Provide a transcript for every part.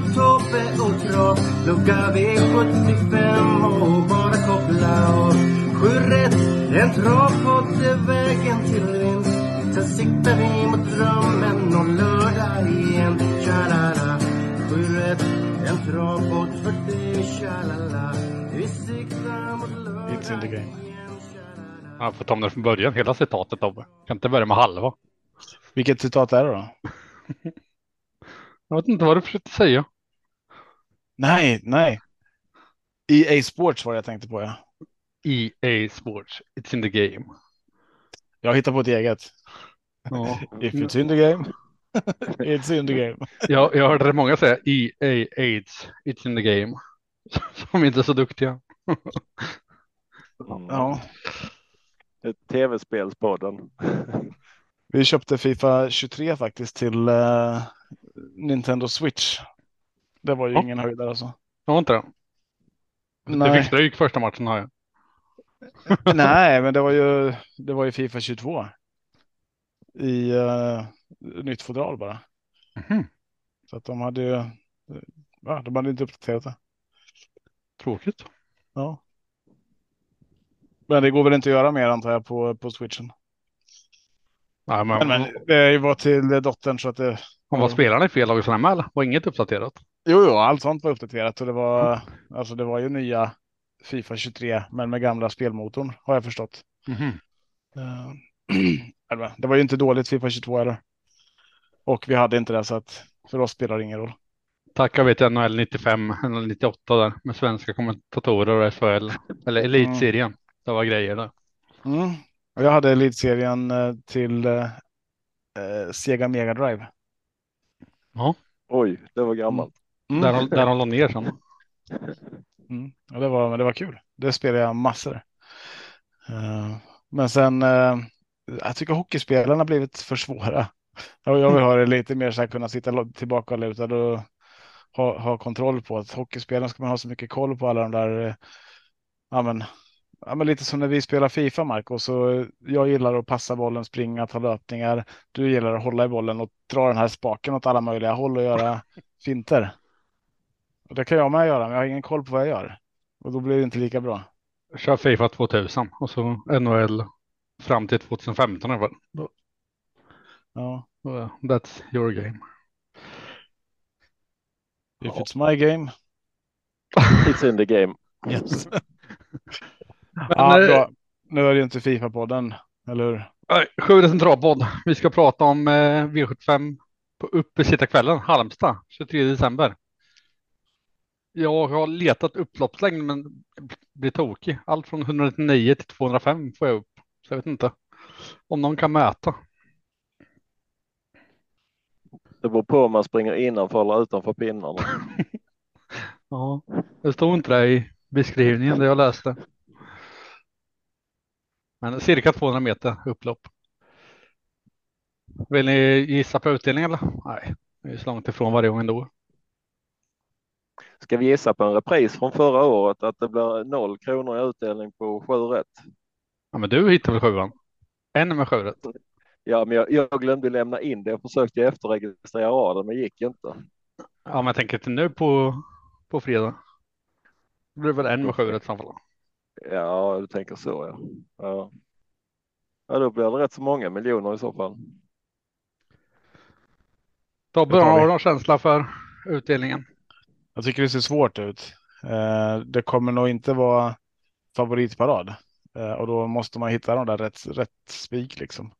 Tobbe och Trav Lucka V75 och bara koppla av. Sju rätt, en travpodd är vägen till vinst. Sen siktar vi mot drömmen om lördag igen. Tja-la-la. Sju rätt, en travpodd för dig Tja-la-la. Vi siktar mot lördag igen Jag får ta om det från början, hela citatet Tobbe. Kan inte börja med halva. Vilket citat är det då? Jag vet inte vad du försökte säga. Nej, nej. EA Sports var det jag tänkte på. Ja. EA Sports, it's in the game. Jag hittar på ett eget. Ja. If it's in the game, it's in the game. Jag, jag hörde många säga EA AIDS, it's in the game. Som inte är så duktiga. Ja. Ett Tv-spelspodden. Vi köpte Fifa 23 faktiskt till eh, Nintendo Switch. Det var ju Ja. ingen höjdare alltså. Jag har inte det. Du Nej, fick stryk första matchen har jag. nej, men det var ju, det var ju Fifa 22. I uh, nytt fodral bara. Mhm. Så att de hade ju, ja, de hade inte uppdaterat det. Tråkigt. Ja. Men det går väl inte att göra mer antar jag på, på switchen. Nej, men, Men, det var till dottern så att det. Om var spelarna i fel lag här med, var inget uppdaterat. Jo, jo, allt sånt var uppdaterat och det var alltså det var ju nya Fifa 23, men med gamla spelmotorn har jag förstått. Eh, eller, det var ju inte dåligt Fifa 22 eller. Och vi hade inte det så att för oss spelar det ingen roll. Tacka vet jag NHL 95 eller 98 där med svenska kommentatorer och SHL eller elitserien. Det var grejer där. Mm. Jag hade elitserien eh, till eh, eh, Sega Mega Drive. Oj, det var gammalt. Mm. Där, de, där de la ner sen. Mm. Det, var, men det var kul. Det spelade jag massor. Eh, men sen, eh, jag tycker hockeyspelarna har blivit för svåra. Jag, jag vill ha det lite mer så här kunna sitta tillbaka och lutad och ha, ha kontroll på att hockeyspelarna ska man ha så mycket koll på alla de där. Ja, men, ja, men lite som när vi spelar Fifa, Marco. Så jag gillar att passa bollen, springa, ta löpningar. Du gillar att hålla i bollen och dra den här spaken åt alla möjliga håll och göra finter. Och det kan jag med göra, men jag har ingen koll på vad jag gör. Och då blir det inte lika bra. Kör Fifa 2000 och så NHL fram till 2015 i alla fall. Ja. That's your game. If it's my game. It's in the game. Yes. Men, ja, eh, bra. Nu är det ju inte Fifa-podden, eller hur? Nej, Sjuret centralpodd. Vi ska prata om eh, V75 på uppesittarkvällen, Halmstad, 23 december. Jag har letat upploppslängd men blir tokig. Allt från 199 till 205 får jag upp. Så jag vet inte om någon kan mäta. Det beror på om man springer innanför eller utanför pinnarna. Ja, det stod inte det i beskrivningen det jag läste. Men cirka 200 meter upplopp. Vill ni gissa på utdelningen eller? Nej, det är så långt ifrån varje gång ändå. Ska vi gissa på en repris från förra året att det blir noll kronor i utdelning på sju rätt? Ja, men du hittar väl sjuan? En med sju rätt. Ja, men jag, jag glömde lämna in det. Jag försökte efterregistrera raden, men gick inte. Ja, men jag tänker till nu på, på fredag. Det blir väl en med sju rätt så fall. Ja, du tänker så ja. ja. Ja, då blir det rätt så många miljoner i så fall. Tobbe, har du någon känsla för utdelningen? Jag tycker det ser svårt ut. Eh, det kommer nog inte vara favoritparad. Eh, och då måste man hitta de där rätt, rätt spik liksom.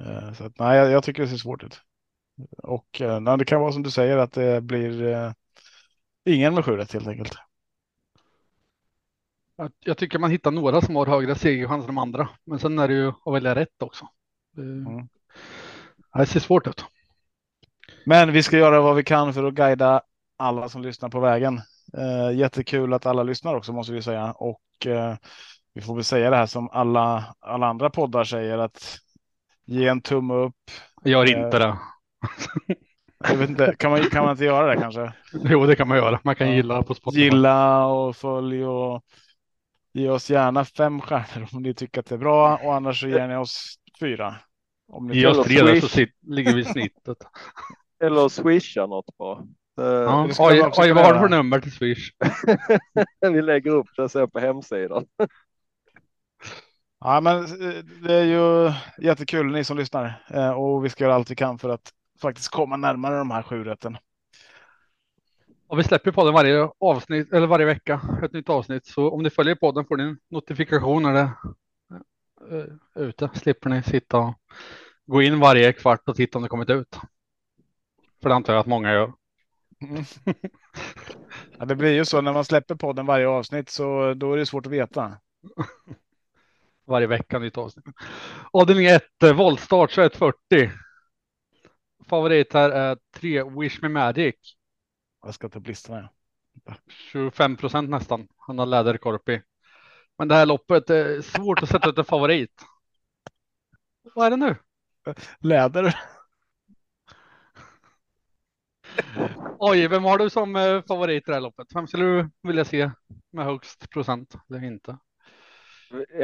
Eh, så att, nej, jag, tycker det ser svårt ut. Och nej, det kan vara som du säger att det blir ingen med sju helt enkelt. Jag, tycker man hittar några som har högre segerchans än de andra. Men sen är det ju att välja rätt också. Det, Mm. det ser svårt ut. Men vi ska göra vad vi kan för att guida alla som lyssnar på vägen. Eh, jättekul att alla lyssnar också måste vi säga och eh, vi får väl säga det här som alla, alla andra poddar säger att ge en tumme upp. Gör Eh, inte det. Jag vet inte, kan, man, kan man inte göra det kanske? Jo, det kan man göra. Man kan gilla på Spotify. Gilla och följ och ge oss gärna fem stjärnor om ni tycker att det är bra och annars så ger ni oss fyra. Om ni Ge oss Eller tre så Swish. sit, ligger vi i snittet. Eller swisha något bra. Eh, Ja. Oj, oj, kunna vad har du för nummer till Swish? Vi lägger upp det sen på hemsidan. Ja, men eh, det är ju jättekul ni som lyssnar eh, och vi ska göra allt vi kan för att faktiskt komma närmare de här sju rätten. Och vi släpper podden varje avsnitt eller varje vecka. Ett nytt avsnitt. Så om ni följer podden får ni en notifikation när det är ute. Slipper ni sitta och gå in varje kvart och titta om det kommit ut. För det antar jag att många gör. Mm. Ja, det blir ju så när man släpper podden varje avsnitt så då är det svårt att veta. Varje vecka nytt avsnitt. Avdelning 1, voltstart 2140. Favorit här är 3 Wish Me Magic. Jag ska ta upp listorna. 25 procent nästan. Han har läderkorpi. Men det här loppet är svårt att sätta ut en favorit. Vad är det nu? Läder. Oj, vem har du som eh, favorit i det här loppet? Vem skulle du vilja se med högst procent? Eller inte?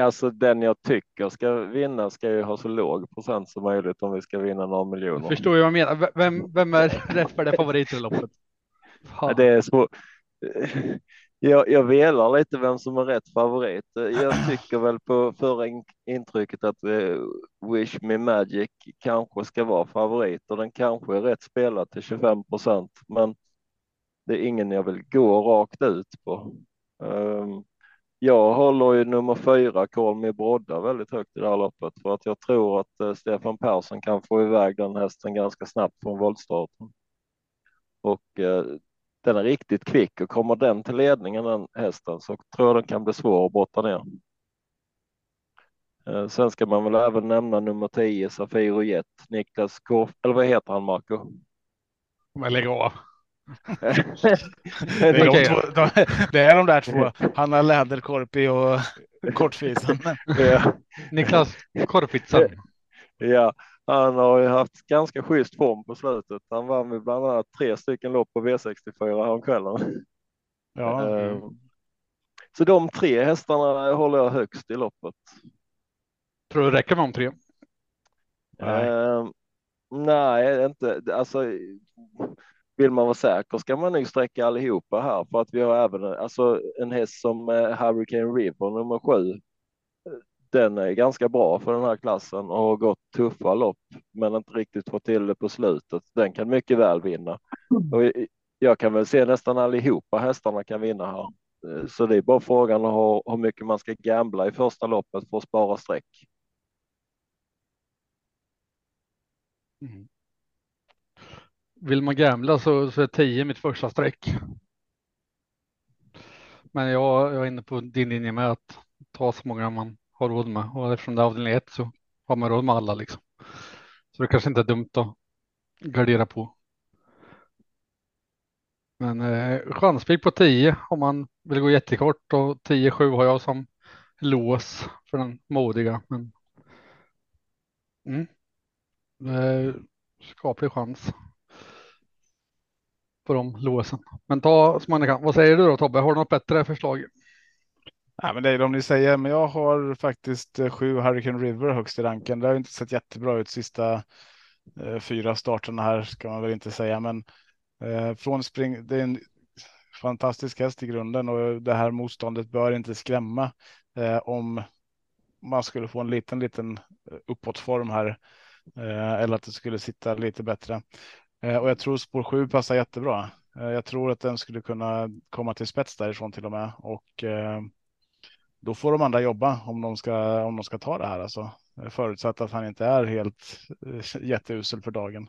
Alltså den jag tycker ska vinna ska ju ha så låg procent som möjligt om vi ska vinna några miljoner. Förstår ju vad jag menar. Vem, vem är rätt för det favorit i loppet? Fan. Det är så Jag, jag velar lite vem som är rätt favorit. Jag tycker väl på förra intrycket att eh, Wish Me Magic kanske ska vara favorit och den kanske är rätt spelad till 25 procent. Men det är ingen jag vill gå rakt ut på. Ehm, jag håller ju nummer fyra, Call Me Brodda, väldigt högt i det här loppet för att jag tror att eh, Stefan Persson kan få iväg den hästen ganska snabbt från voltstarten. Och eh, den är riktigt kvick och kommer den till ledningen den hästen så tror jag den kan bli svår att brotta ner. Eh, Sen ska man väl även nämna nummer 10 Safiro Jet, Niklas Korf, eller vad heter han Marco? Men lägg av. Det är, de Okej. två, de, det är de där två. Han har läderkorpi och kortfisen. ja, Niklas Korpitsen. ja, han har ju haft ganska schysst form på slutet. Han vann ju bland annat tre stycken lopp på V64 häromkvällen. Ja, Eh, Så de tre hästarna håller jag högst i loppet. Tror du det räcker med de tre? Nej. Eh, nej, inte alltså. Vill man vara säker ska man nog sträcka allihopa här för att vi har även alltså en häst som eh, Hurricane River nummer sju. Den är ganska bra för den här klassen och har gått tuffa lopp, men inte riktigt fått till det på slutet. Den kan mycket väl vinna och jag kan väl se nästan allihopa hästarna kan vinna här. Eh, Så det är bara frågan om hur, hur mycket man ska gambla i första loppet för att spara streck. Mm. Vill man gambla så, så är 10 mitt första streck. Men jag, jag är inne på din linje med att ta så många man har råd med och eftersom det är avdelning 1 så har man råd med alla liksom. Så det kanske inte är dumt att gardera på. Men eh, chanspik på 10 om man vill gå jättekort och 10-7 har jag som lås för den modiga. Men mm. eh, skaplig chans på de låsen. Men ta som man kan. Vad säger du då Tobbe? Har du något bättre förslag? Nej, men det är de ni säger, men jag har faktiskt eh, sju Hurricane River högst i ranken. Det har inte sett jättebra ut sista eh, fyra starterna här ska man väl inte säga, men eh, från spring. Det är en fantastisk häst i grunden och det här motståndet bör inte skrämma eh, om man skulle få en liten, liten eh, uppåtform här eh, eller att det skulle sitta lite bättre. Eh, och jag tror spår 7 passar jättebra. Eh, jag tror att den skulle kunna komma till spets därifrån till och med och eh, då får de andra jobba om de ska om de ska ta det här alltså. Förutsatt att han inte är helt eh, jätteusel för dagen.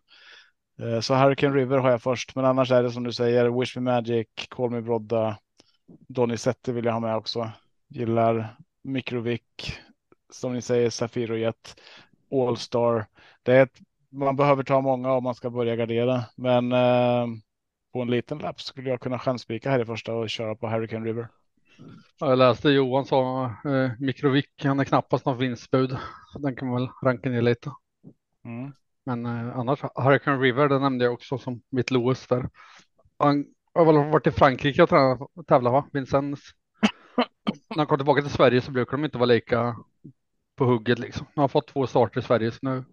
Eh, så Hurricane River har jag först, men annars är det som du säger Wish Me Magic, Call Me Brodda, Donizetti vill jag ha med också. Gillar mikrovik som ni säger Safiro Jet, All Det är ett man behöver ta många om man ska börja gardera, men eh, på en liten lapp skulle jag kunna chanspika här i första och köra på Hurricane River. Jag läste Johan sa eh, Mikrovik, han är knappast någon vinstbud. Så den kan man väl ranka ner lite. Mm. Men eh, annars Hurricane River, den nämnde jag också som mitt Lewis där. Han har väl varit i Frankrike och tränat, tävlat va? Vincennes. När han kom tillbaka till Sverige så brukar de inte vara lika på hugget liksom. Han har fått två starter i Sverige så nu.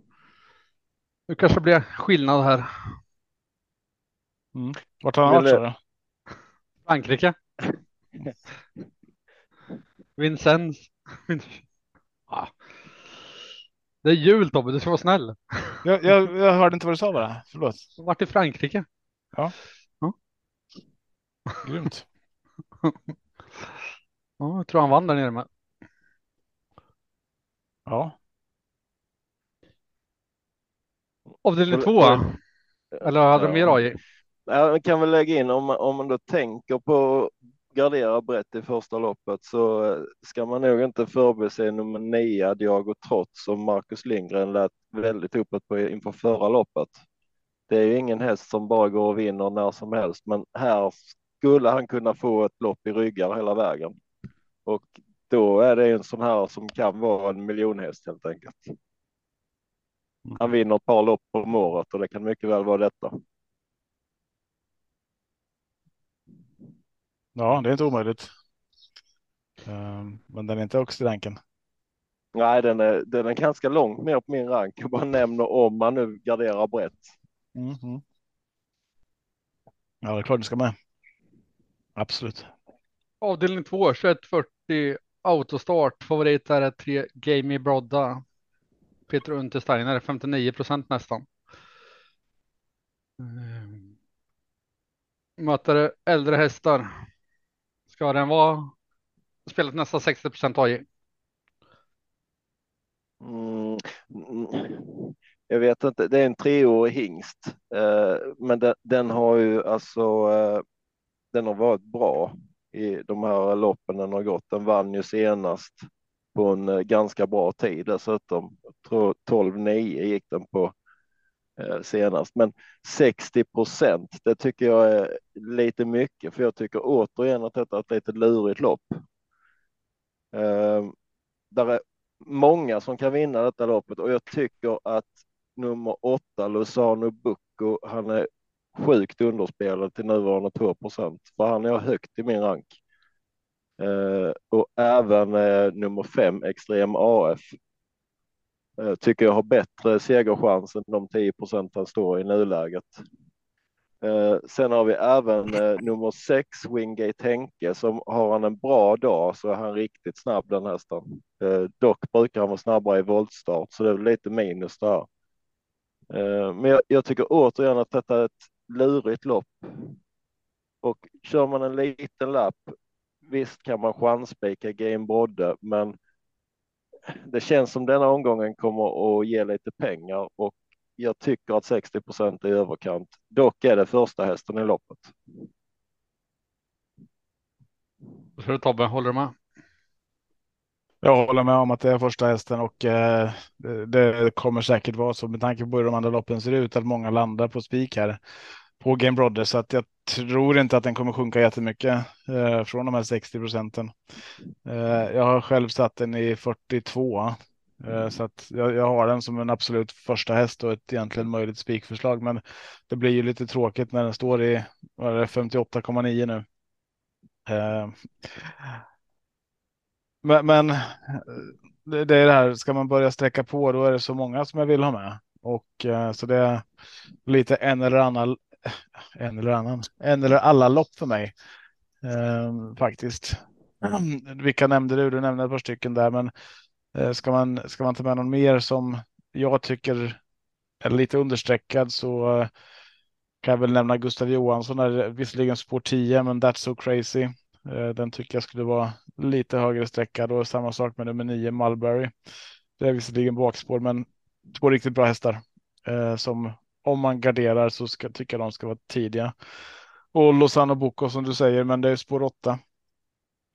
Nu kanske det blir skillnad här. Mm. Vart har han varit? Frankrike. Vincennes. Ja. Det är jul Tobbe, du ska vara snäll. Jag, jag, jag hörde inte vad du sa bara. Förlåt. Vart i Frankrike? Grymt. Ja, jag tror han vann där nere med. Ja. Avdelning två. Eller hade du mer Ja. AJ? Ja, man kan väl lägga in om om man då tänker på garderar gardera brett i första loppet så eh, ska man nog inte förbise nummer nio, Diago Trots, som Marcus Lindgren lät väldigt uppåt på inför förra loppet. Det är ju ingen häst som bara går och vinner när som helst, men här skulle han kunna få ett lopp i ryggar hela vägen. Och då är det en sån här som kan vara en miljonhäst helt enkelt. Han vinner ett par lopp om året och det kan mycket väl vara detta. Ja, det är inte omöjligt. Ehm, Men den är inte högst i ranken. Nej, den är, den är ganska långt ner på min rank. Jag bara nämner om man nu garderar brett. Mhm. Ja, det är klart du ska med. Absolut. Avdelning två, 2140 autostart. Favorit där är tre Gamey Brodda. Peter Untersteiner, 59 procent nästan. Mm. Möter äldre hästar. Ska den vara spelat nästan 60 procent AJ? Mm, jag vet inte, det är en treårig hingst, eh, men den, den har ju alltså, eh, den har varit bra i de här loppen den har gått. Den vann ju senast på en eh, ganska bra tid dessutom. 12-9 gick den på Eh, senast, men 60 procent, det tycker jag är lite mycket, för jag tycker återigen att detta är ett lite lurigt lopp. Eh, där är många som kan vinna detta loppet och jag tycker att nummer åtta, Luzano Bucco, han är sjukt underspelad till nuvarande 2 procent, för han är högt i min rank. Eh, och även eh, nummer fem, Extrem AF, Eh, tycker jag har bättre segerchans än de 10 procenten står i nuläget. Eh, sen har vi även eh, nummer sex, Wingate Henke, som har han en bra dag så är han riktigt snabb den hästen. Dock brukar han vara snabbare i voltstart så det är lite minus där. Men jag, jag tycker återigen att detta är ett lurigt lopp. Och kör man en liten lapp, visst kan man chansspika Game Brodde, men det känns som denna omgången kommer att ge lite pengar och jag tycker att 60 procent är i överkant. Dock är det första hästen i loppet. Vad tror du Tobbe, håller du med? Jag håller med om att det är första hästen och eh, det, kommer säkert vara så med tanke på hur de andra loppen ser ut att många landar på spik här på Game Brodder så att jag tror inte att den kommer sjunka jättemycket eh, från de här 60 procenten. Eh, jag har själv satt den i 42 eh, så att jag, jag har den som en absolut första häst och ett egentligen möjligt spikförslag. Men det blir ju lite tråkigt när den står i 58,9 nu. Eh, men, men det, det är det här, ska man börja sträcka på då är det så många som jag vill ha med. Och eh, så det är lite en eller annan, en eller annan, en eller alla lopp för mig. Eh, faktiskt. Vilka nämnde du? Du nämnde ett par stycken där, men eh, ska man, ska man ta med någon mer som jag tycker är lite understreckad så eh, kan jag väl nämna Gustav Johansson, är visserligen spår 10, men that's so crazy. Eh, Den tycker jag skulle vara lite högre sträckad och samma sak med nummer 9 Mulberry. Det är visserligen bakspår, men två riktigt bra hästar eh, som om man garderar så ska jag de ska vara tidiga. Och Lozano Boko som du säger, men det är spår 8.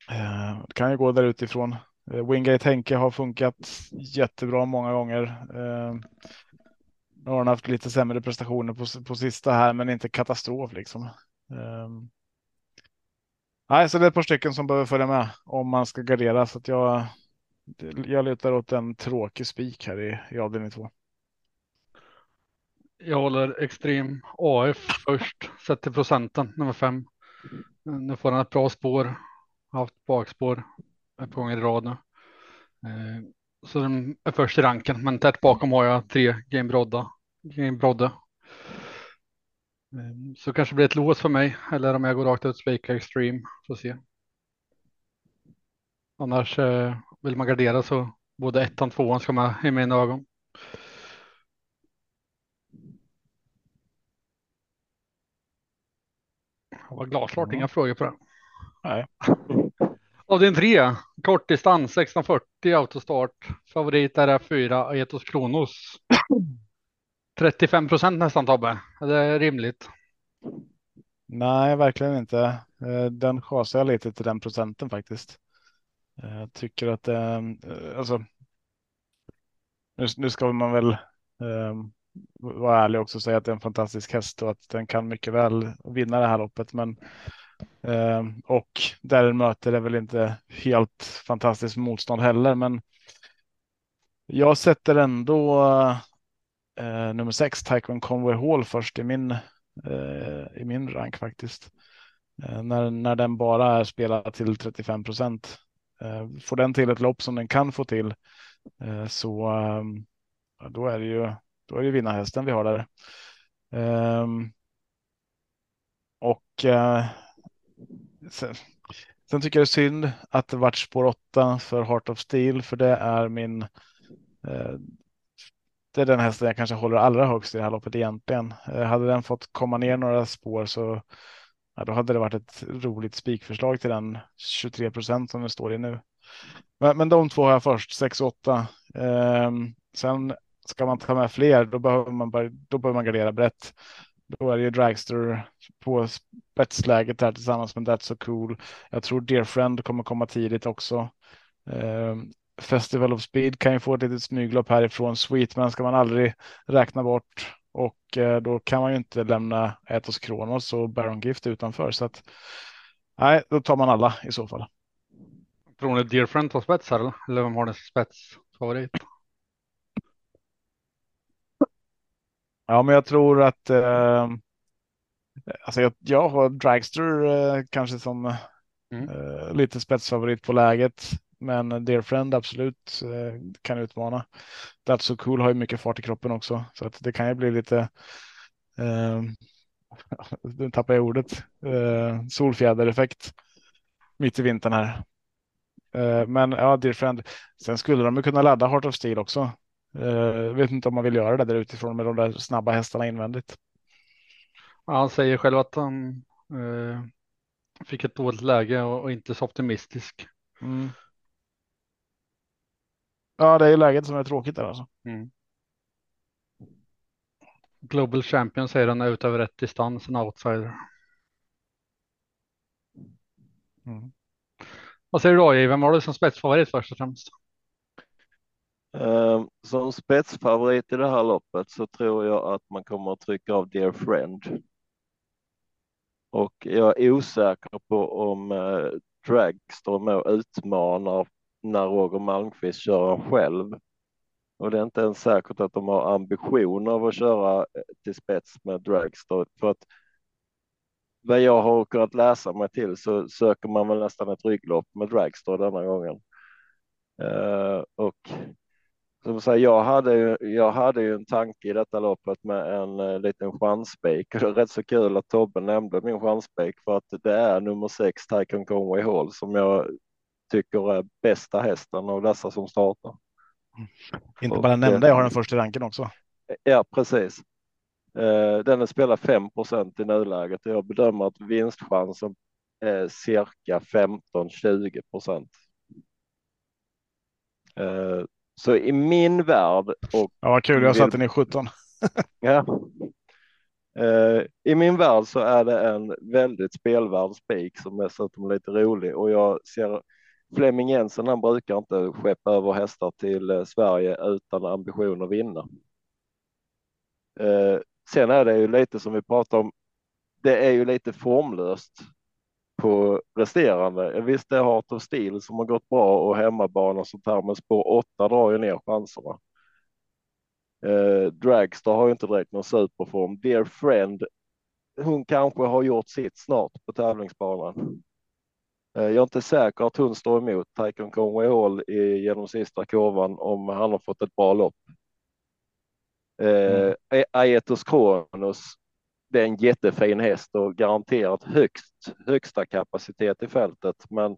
Eh, det kan ju gå där utifrån. Eh, Wingate Henke har funkat jättebra många gånger. Eh, Nu har han haft lite sämre prestationer på, på sista här, men inte katastrof liksom. Eh, nej, så det är ett par stycken som behöver följa med om man ska gardera så att jag. Jag lutar åt en tråkig spik här i, i avdelning två. Jag håller extrem AF först, sätter procenten nummer fem. Nu får han ett bra spår, haft bakspår ett par gånger i rad nu. Eh, så den är först i ranken, men tätt bakom har jag tre Game Brodda. Game Brodde. Eh, så kanske blir ett lås för mig, eller om jag går rakt ut spikar Extreme, får se. Annars eh, vill man gardera så både ettan och tvåan ska med i mina ögon. Det var glasklart, mm. inga frågor på det. Nej. Avdelning 3, kortdistans 1640 autostart. Favorit är F4 Etos Kronos. 35 procent nästan Tobbe. Är det rimligt? Nej, verkligen inte. Eh, den chasar jag lite till den procenten faktiskt. Eh, jag tycker att eh, alltså. Nu, nu ska man väl um, vara ärlig också och säga att det är en fantastisk häst och att den kan mycket väl vinna det här loppet. Men eh, och där den möter är väl inte helt fantastiskt motstånd heller. Men jag sätter ändå eh, nummer sex, Taikon Conway Hall först i min eh, i min rank faktiskt. Eh, när, när den bara är spelad till 35 procent. Eh, får den till ett lopp som den kan få till eh, så eh, då är det ju då är det vinnarhästen vi har där. Um, och uh, sen, sen, tycker jag det är synd att det vart spår 8 för Heart of Steel, för det är min. Uh, det är den hästen jag kanske håller allra högst i det här loppet egentligen. Uh, hade den fått komma ner några spår så ja, då hade det varit ett roligt spikförslag till den 23 procent som den står i nu. Men, men de två har jag först, 6 och 8. Um, sen ska man ta med fler, då behöver man, bara, då behöver man gardera brett. Då är det ju Dragster på spetsläget här tillsammans med That's So Cool. Jag tror Dear Friend kommer komma tidigt också. Eh, Festival of Speed kan ju få ett litet smyglopp härifrån. Sweetman ska man aldrig räkna bort och eh, då kan man ju inte lämna Etos Kronos och Baron Gift utanför så att nej, då tar man alla i så fall. Tror ni Dear Friend tar spets här eller vem har den spetsfavorit? Ja, men jag tror att eh, alltså jag, jag har Dragster eh, kanske som mm. eh, lite spetsfavorit på läget. Men Dear Friend absolut eh, kan utmana. That's so cool har ju mycket fart i kroppen också så att det kan ju bli lite. Eh, nu tappar jag ordet. Eh, solfjädereffekt mitt i vintern här. Eh, men ja, Dear Friend. Sen skulle de ju kunna ladda Heart of Steel också. Uh, vet inte om man vill göra det där utifrån med de där snabba hästarna invändigt. Ja, han säger själv att han uh, fick ett dåligt läge och, och inte så optimistisk. Mm. Ja, det är läget som är tråkigt där alltså. Mm. Global Champion säger han är ut över rätt distans, en outsider. Mm. Vad säger du då, Vem har du som spetsfavorit först och främst? Ehm, som spetsfavorit i det här loppet så tror jag att man kommer att trycka av Dear Friend. Och jag är osäker på om eh, Dragster med utmanar när Roger Malmqvist kör själv. Och det är inte ens säkert att de har ambition av att köra eh, till spets med Dragster. För att vad jag har kunnat läsa mig till så söker man väl nästan ett rygglopp med Dragster denna gången. Uh, och som säga, jag, hade ju, jag hade ju en tanke i detta loppet med en uh, liten chansspik. Det är rätt så kul att Tobbe nämnde min chansspik för att det är nummer sex Tycoon Conway Hall som jag tycker är bästa hästen av dessa som startar. Inte bara nämnda, jag har den först i ranken också. Ja, precis. Uh, den är spelar 5% i nuläget och jag bedömer att vinstchansen är cirka 15-20 procent. Uh, så i min värld. Och ja, vad kul, jag satte i 17. ja. Uh, I min värld så är det en väldigt spelvärd spik som är så lite rolig och jag ser Flemming Jensen, han brukar inte skeppa över hästar till uh, Sverige utan ambition att vinna. Eh, sen är det ju lite som vi pratar om. Det är ju lite formlöst på resterande. Visst, det är Heart of Steel som har gått bra och hemmabana och sånt här, men spår 8 drar ju ner chanserna. Eh, Dragster har ju inte direkt någon superform. Dear Friend, hon kanske har gjort sitt snart på tävlingsbanan. Eh, jag är inte säker att hon står emot Taikon Conway Hall i, genom sista kurvan om han har fått ett bra lopp. Eh, mm. Aetos Kronos, det är en jättefin häst och garanterat högst, högsta kapacitet i fältet. Men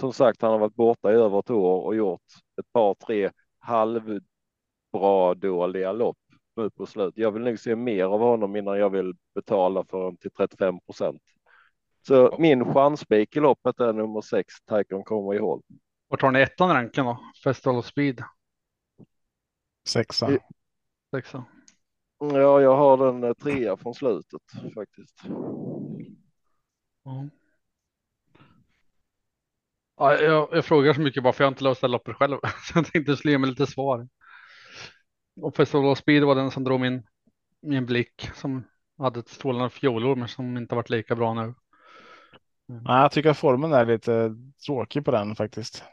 som sagt, han har varit borta i över ett år och gjort ett par, tre halvbra dåliga lopp nu på slut. Jag vill nog se mer av honom innan jag vill betala för honom till 35 procent. Så min chanspik i loppet är nummer sex, Taikon kommer i håll. Vart har ni ettan ranken då? Festival of Speed? Sexa. Sexa. Ja, jag har den eh, trea från slutet faktiskt. Mm. Ja, jag, jag, frågar så mycket bara för jag har inte löst loppet själv. Så jag tänkte slå mig lite svar. Och Festival of Speed var den som drog min, min blick som hade ett strålande fjolår men som inte varit lika bra nu. Mm. Ja, jag tycker formen är lite tråkig på den faktiskt.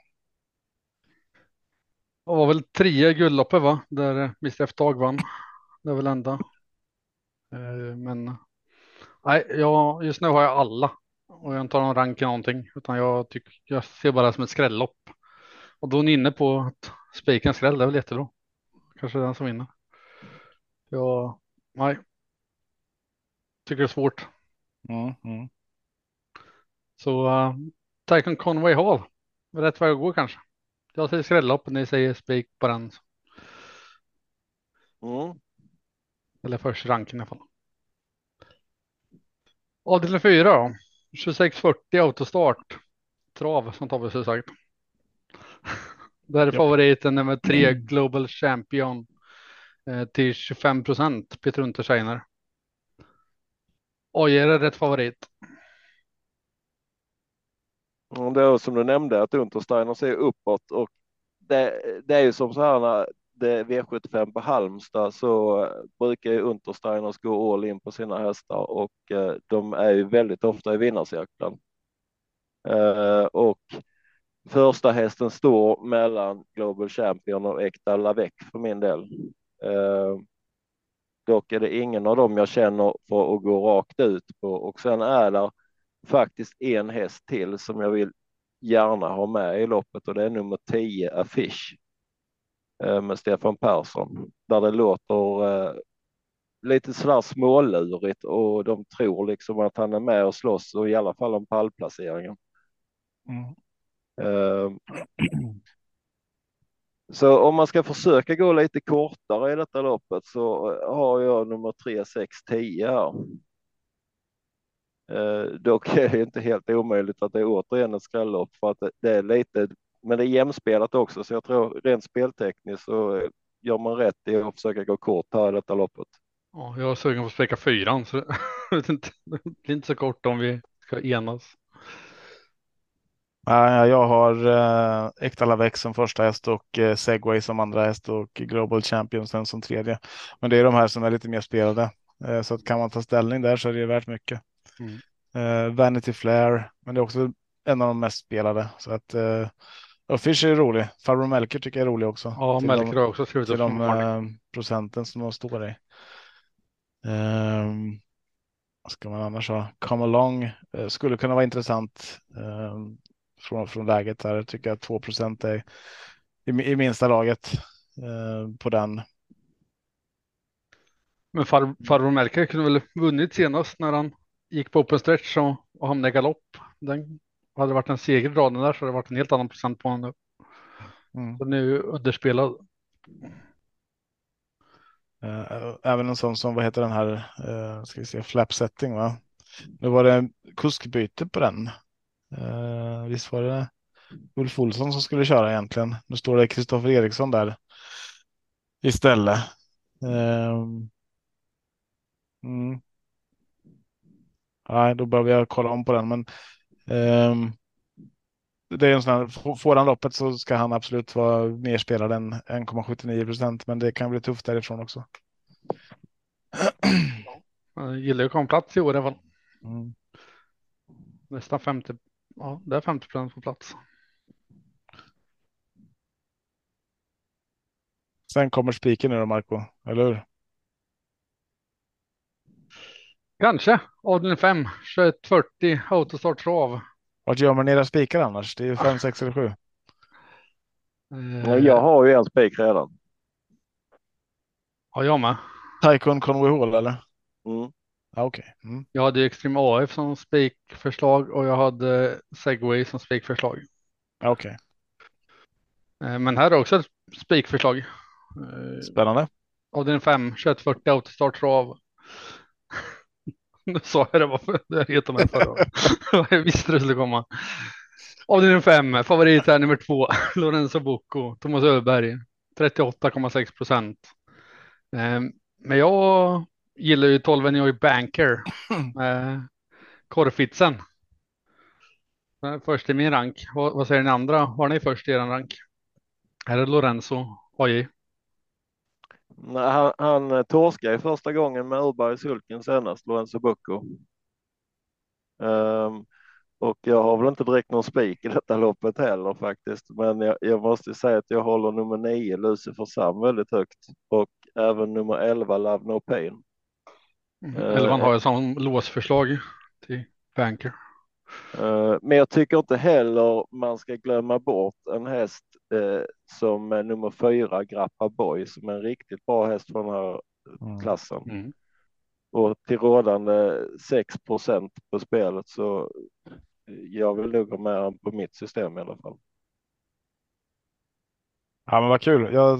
Det var väl trea guldloppet va? Där Mr F Dag vann. Det är väl enda. Eh, men nej, jag, just nu har jag alla och jag tar någon rank i någonting utan jag tycker jag ser bara det som ett skrällopp. Och då är ni inne på att spiken skräll, det är väl jättebra. Kanske den som vinner. Ja, nej. Tycker det är svårt. Mm, mm. Så uh, Tycoon Conway Hall. Rätt väg att gå kanske. Jag säger skrällopp och ni säger spik på den. Mm. Eller först ranken i alla fall. Avdelning 4 då. 2640 autostart. Trav som Tobbe har sagt. Där är favoriten nummer tre Global Champion eh, till 25 procent Peter Untersteiner. Oj, är det rätt favorit? Det är som du nämnde att Untersteiner ser uppåt och det, det är ju som så här när det är V75 på Halmstad så brukar ju Untersteiners gå all in på sina hästar och eh, de är ju väldigt ofta i vinnarcirkeln. Eh, och första hästen står mellan Global Champion och Ekta Lavec för min del. Eh, dock är det ingen av dem jag känner för att gå rakt ut på och sen är det faktiskt en häst till som jag vill gärna ha med i loppet och det är nummer 10 affisch med Stefan Persson där det låter eh, lite sådär smålurigt och de tror liksom att han är med och slåss och i alla fall om pallplaceringen. Mm. Uh, så om man ska försöka gå lite kortare i detta loppet så har jag nummer 3, 6, 10 här. Eh, dock är det inte helt omöjligt att det är återigen ett skrällopp för att det är lite, men det är jämspelat också, så jag tror rent speltekniskt så gör man rätt i att försöka gå kort här i detta loppet. Ja, jag är sugen på att spika fyran, så det blir inte så kort om vi ska enas. Jag har eh, Ekta Lavec som första häst och eh, Segway som andra häst och Global Champions som tredje. Men det är de här som är lite mer spelade. Eh, så att kan man ta ställning där så är det värt mycket. Mm. Uh, Vanity Flair, men det är också en av de mest spelade. Så att och Fish är rolig. Farbror Melker tycker jag är rolig också. Ja, Melker har också skrivit upp de uh, procenten som de står i. Um, vad ska man annars ha? Come along uh, skulle kunna vara intressant um, från, från läget här. Jag tycker att 2 procent är i, i minsta laget uh, på den. Men far, farbror Melker kunde väl vunnit senast när han gick på open stretch och, och hamnade i galopp. Den hade det varit en seger raden där så hade det varit en helt annan procent på honom nu. Mm. Så nu underspelad. Uh, även en sån som, vad heter den här, uh, ska vi se, flap setting va? Nu var det kuskbyte på den. Uh, visst var det Ulf Olsson som skulle köra egentligen. Nu står det Kristoffer Eriksson där istället. Mm nej, då behöver jag kolla om på den. Men det är en sån här, får han loppet så ska han absolut vara mer spelad än 1,79 procent, men det kan bli tufft därifrån också. Jag gillar ju att komma plats i år i alla fall. Mm. Nästan 50. Ja, det är 50 procent på plats. Sen kommer spiken nu då, Marco, eller hur? Kanske avdelning 5, 2140 autostart trav. Vart gör man era spikar annars? Det är ju 5, 6 eller 7. Eh, Ja, Jag har ju en spik redan. Ja, jag med. Taikon Conway Hall eller? Mm. Ja, okej. Mm. Jag hade ju Extreme AF som spikförslag och jag hade Segway som spikförslag. Ja, okej. Eh, Men här är också ett spikförslag. Eh, Spännande. Avdelning 5, 2140 autostart trav. Nu sa jag det varför det heter mig förra året. Jag visste det skulle komma. Avdelning 5, favorit är nummer 2, Lorenzo Bocco, Thomas Öberg, 38,6 procent. Eh, Men jag gillar ju 12 Enjoy Banker med Korfitsen. Eh, Först i min rank. Vad, vad säger ni andra? Har ni först i er rank? Är det Lorenzo AJ? Han, han eh, torskade ju första gången med Urberg i sulken senast, Lorenzo Bucco. Ehm, och jag har väl inte direkt någon spik i detta loppet heller faktiskt, men jag, jag måste säga att jag håller nummer nio Lucifer Sam väldigt högt och även nummer 11 Love No Pain. Eh, Elvan har jag som låsförslag till Banker. Eh, Men jag tycker inte heller man ska glömma bort en häst eh, som är nummer fyra, Grappa Boy, som är en riktigt bra häst från den här Mm. klassen. Mm. Och till rådande 6 procent på spelet så jag vill nog ha med han på mitt system i alla fall. Ja, men vad kul. Jag...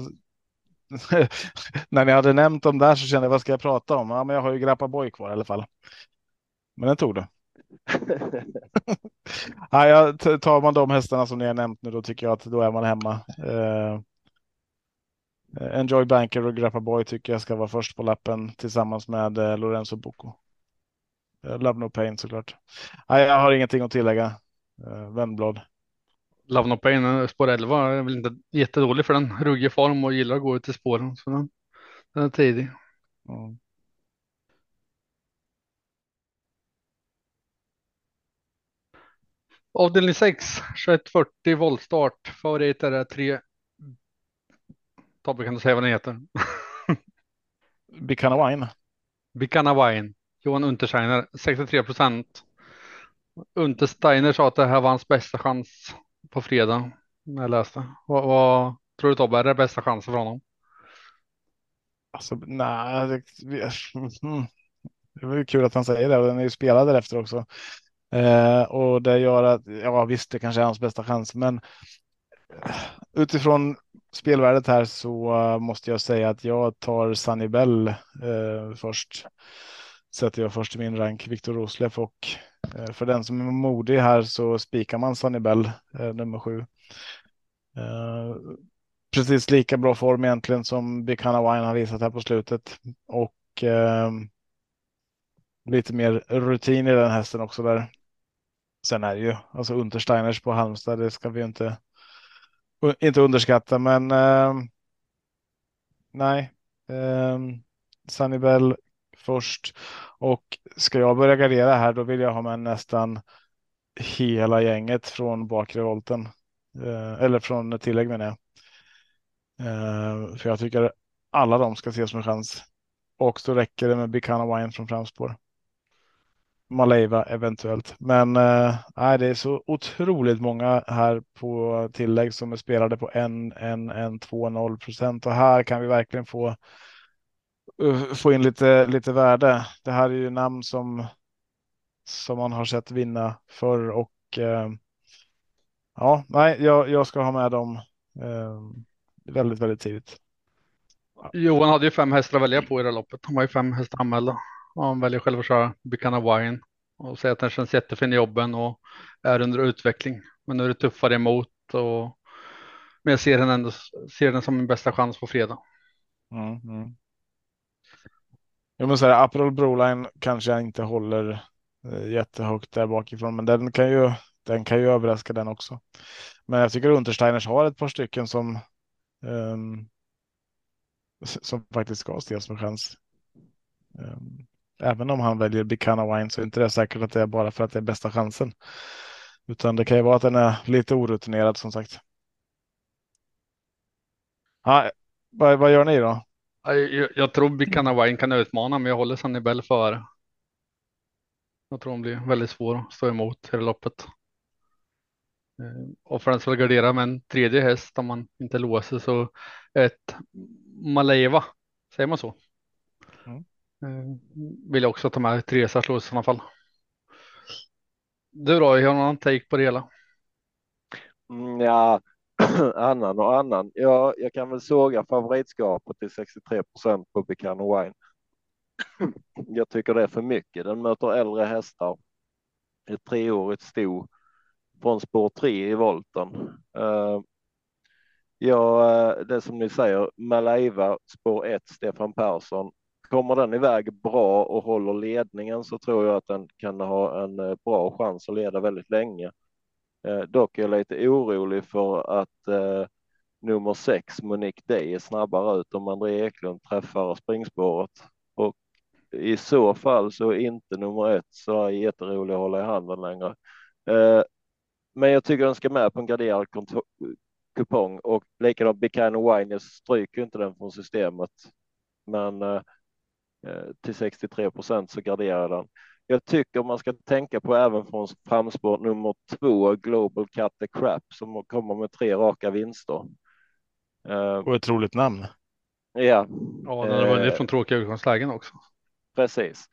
När ni hade nämnt dem där så kände jag vad ska jag prata om? Ja, men jag har ju Grappa Boy kvar i alla fall. Men den tog det. Ja, tar man de hästarna som ni har nämnt nu då tycker jag att då är man hemma. Eh, Enjoy Banker och Grappa Boy tycker jag ska vara först på lappen tillsammans med eh, Lorenzo Bocco. Eh, Love No Pain såklart. Nej, jag har ingenting att tillägga. Eh, Vändblad. Love No Pain, eh, spår 11, är väl inte jättedålig för den. Ruggig form och gillar att gå ut i spåren. Så den, den är tidig. Mm. Avdelning 6, 2140 voltstart. Favorit är det 3. Tobbe, kan du säga vad den heter? Bicana Wine. Bicana Wine. Johan Untersteiner, 63 procent. Untersteiner sa att det här var hans bästa chans på fredag. När jag läste. Vad, vad tror du Tobbe, är det bästa chansen för honom? Alltså, nej, det, mm. det var ju kul att han säger det och den är ju spelad därefter också. Eh, och det gör att, ja visst, det kanske är hans bästa chans, men eh, utifrån spelvärdet här så eh, måste jag säga att jag tar Sunny Bell eh, först. Sätter jag först i min rank, Viktor Roslev och eh, för den som är modig här så spikar man Sunny Bell, eh, nummer sju. Eh, precis lika bra form egentligen som Bikana Wine har visat här på slutet och eh, lite mer rutin i den hästen också där. Sen är det ju alltså Untersteiners på Halmstad, det ska vi ju inte, inte underskatta, men eh, nej. Eh, Sanibel först och ska jag börja gardera här, då vill jag ha med nästan hela gänget från bakre volten. Eh, eller från tillägg menar jag. Eh, för jag tycker alla de ska ses som en chans. Och så räcker det med Bicana Wine från framspår. Maleiva eventuellt. Men eh, nej, det är så otroligt många här på tillägg som är spelade på en, en, en, två, noll procent. Och här kan vi verkligen få uh, få in lite, lite värde. Det här är ju namn som som man har sett vinna förr och eh, ja, nej, jag, jag ska ha med dem eh, väldigt, väldigt tidigt. Johan hade ju fem hästar att välja på i det här loppet. Han har ju fem hästar anmälda. Han väljer själv att köra Buchanan Wine och säger att den känns jättefin i jobben och är under utveckling. Men nu är det tuffare emot och men jag ser den ändå ser den som min bästa chans på fredag. Mm, mm. Jo, men så här, Aperol Broline kanske jag inte håller eh, jättehögt där bakifrån, men den kan ju den kan ju överraska den också. Men jag tycker Untersteiners har ett par stycken som um, som faktiskt ska ses med chans. Um, även om han väljer Bicana Wine så är inte det säkert att det är bara för att det är bästa chansen. Utan det kan ju vara att den är lite orutinerad som sagt. Ja, vad, vad gör ni då? Jag, jag tror Bicana Wine kan utmana, men jag håller Sunny Bell före. Jag tror hon blir väldigt svår att stå emot i det loppet. Eh, Och för den som vill gardera med en tredje häst om man inte låser så ett Maleva, säger man så? Eh, vill jag också ta med Teresa slås i sådana fall. Du då, har du någon annan take på det hela? Mm, ja, annan och annan. Ja, jag kan väl såga favoritskapet till 63 procent på Buchanan Wine. Jag tycker det är för mycket. Den möter äldre hästar. Ett treårigt sto från spår tre i volten. Uh, ja, eh, det som ni säger, Malaiva spår ett, Stefan Persson. Kommer den iväg bra och håller ledningen så tror jag att den kan ha en eh, bra chans att leda väldigt länge. Eh, dock är jag lite orolig för att eh, nummer sex Monique Day är snabbare ut om André Eklund träffar springspåret och i så fall så är inte nummer ett så jätterolig att hålla i handen längre. Eh, men jag tycker den ska med på en garderad kupong och likadant Buchanan Wine. Jag stryker inte den från systemet, men eh, till 63 procent så garderar den jag tycker man ska tänka på även från framspår nummer två, Global Cut the Crap, som kommer med tre raka vinster. Eh, Och ett roligt namn. Ja. Ja, den har vunnit från tråkiga utgångslägen också. Precis.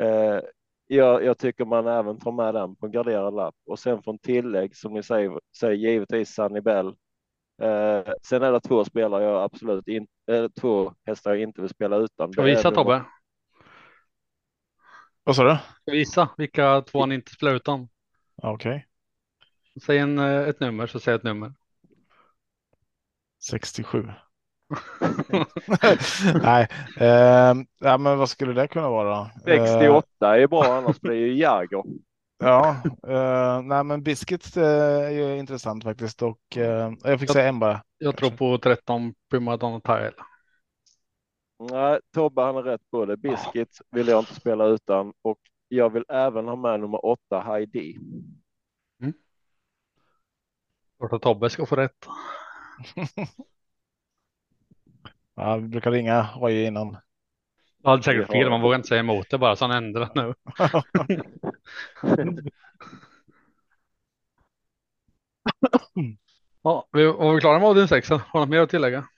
Eh, jag, jag, tycker man även tar med den på en garderad lapp och sen från tillägg som ni säger, säger givetvis Sunny Bell. Eh, sen är det två spelare jag absolut inte, äh, två hästar jag inte vill spela utan. Ska visa Tobbe? Vad sa du? Visa vilka två han inte spelar utan. Okej. Okay. Säg en, eh, ett nummer så säg ett nummer. 67. nej, eh, ja, men vad skulle det kunna vara? 68 eh, är bra, annars blir det ju Jäger. Ja, eh, nej, men Biscuit eh, är ju intressant faktiskt och eh, jag fick jag, säga en bara. Jag kanske. tror på 13 Primadonna Tile. Nej, Tobbe han är rätt på det. Biscuit vill jag inte spela utan och jag vill även ha med nummer åtta Heidi. Mm. Vart Tobbe ska få rätt. ja, vi brukar ringa Oj innan. Jag hade säkert fel, man vågar inte säga emot det bara så han ändrar nu. ja, vi var vi klara med Odin 6? Har du något mer att tillägga?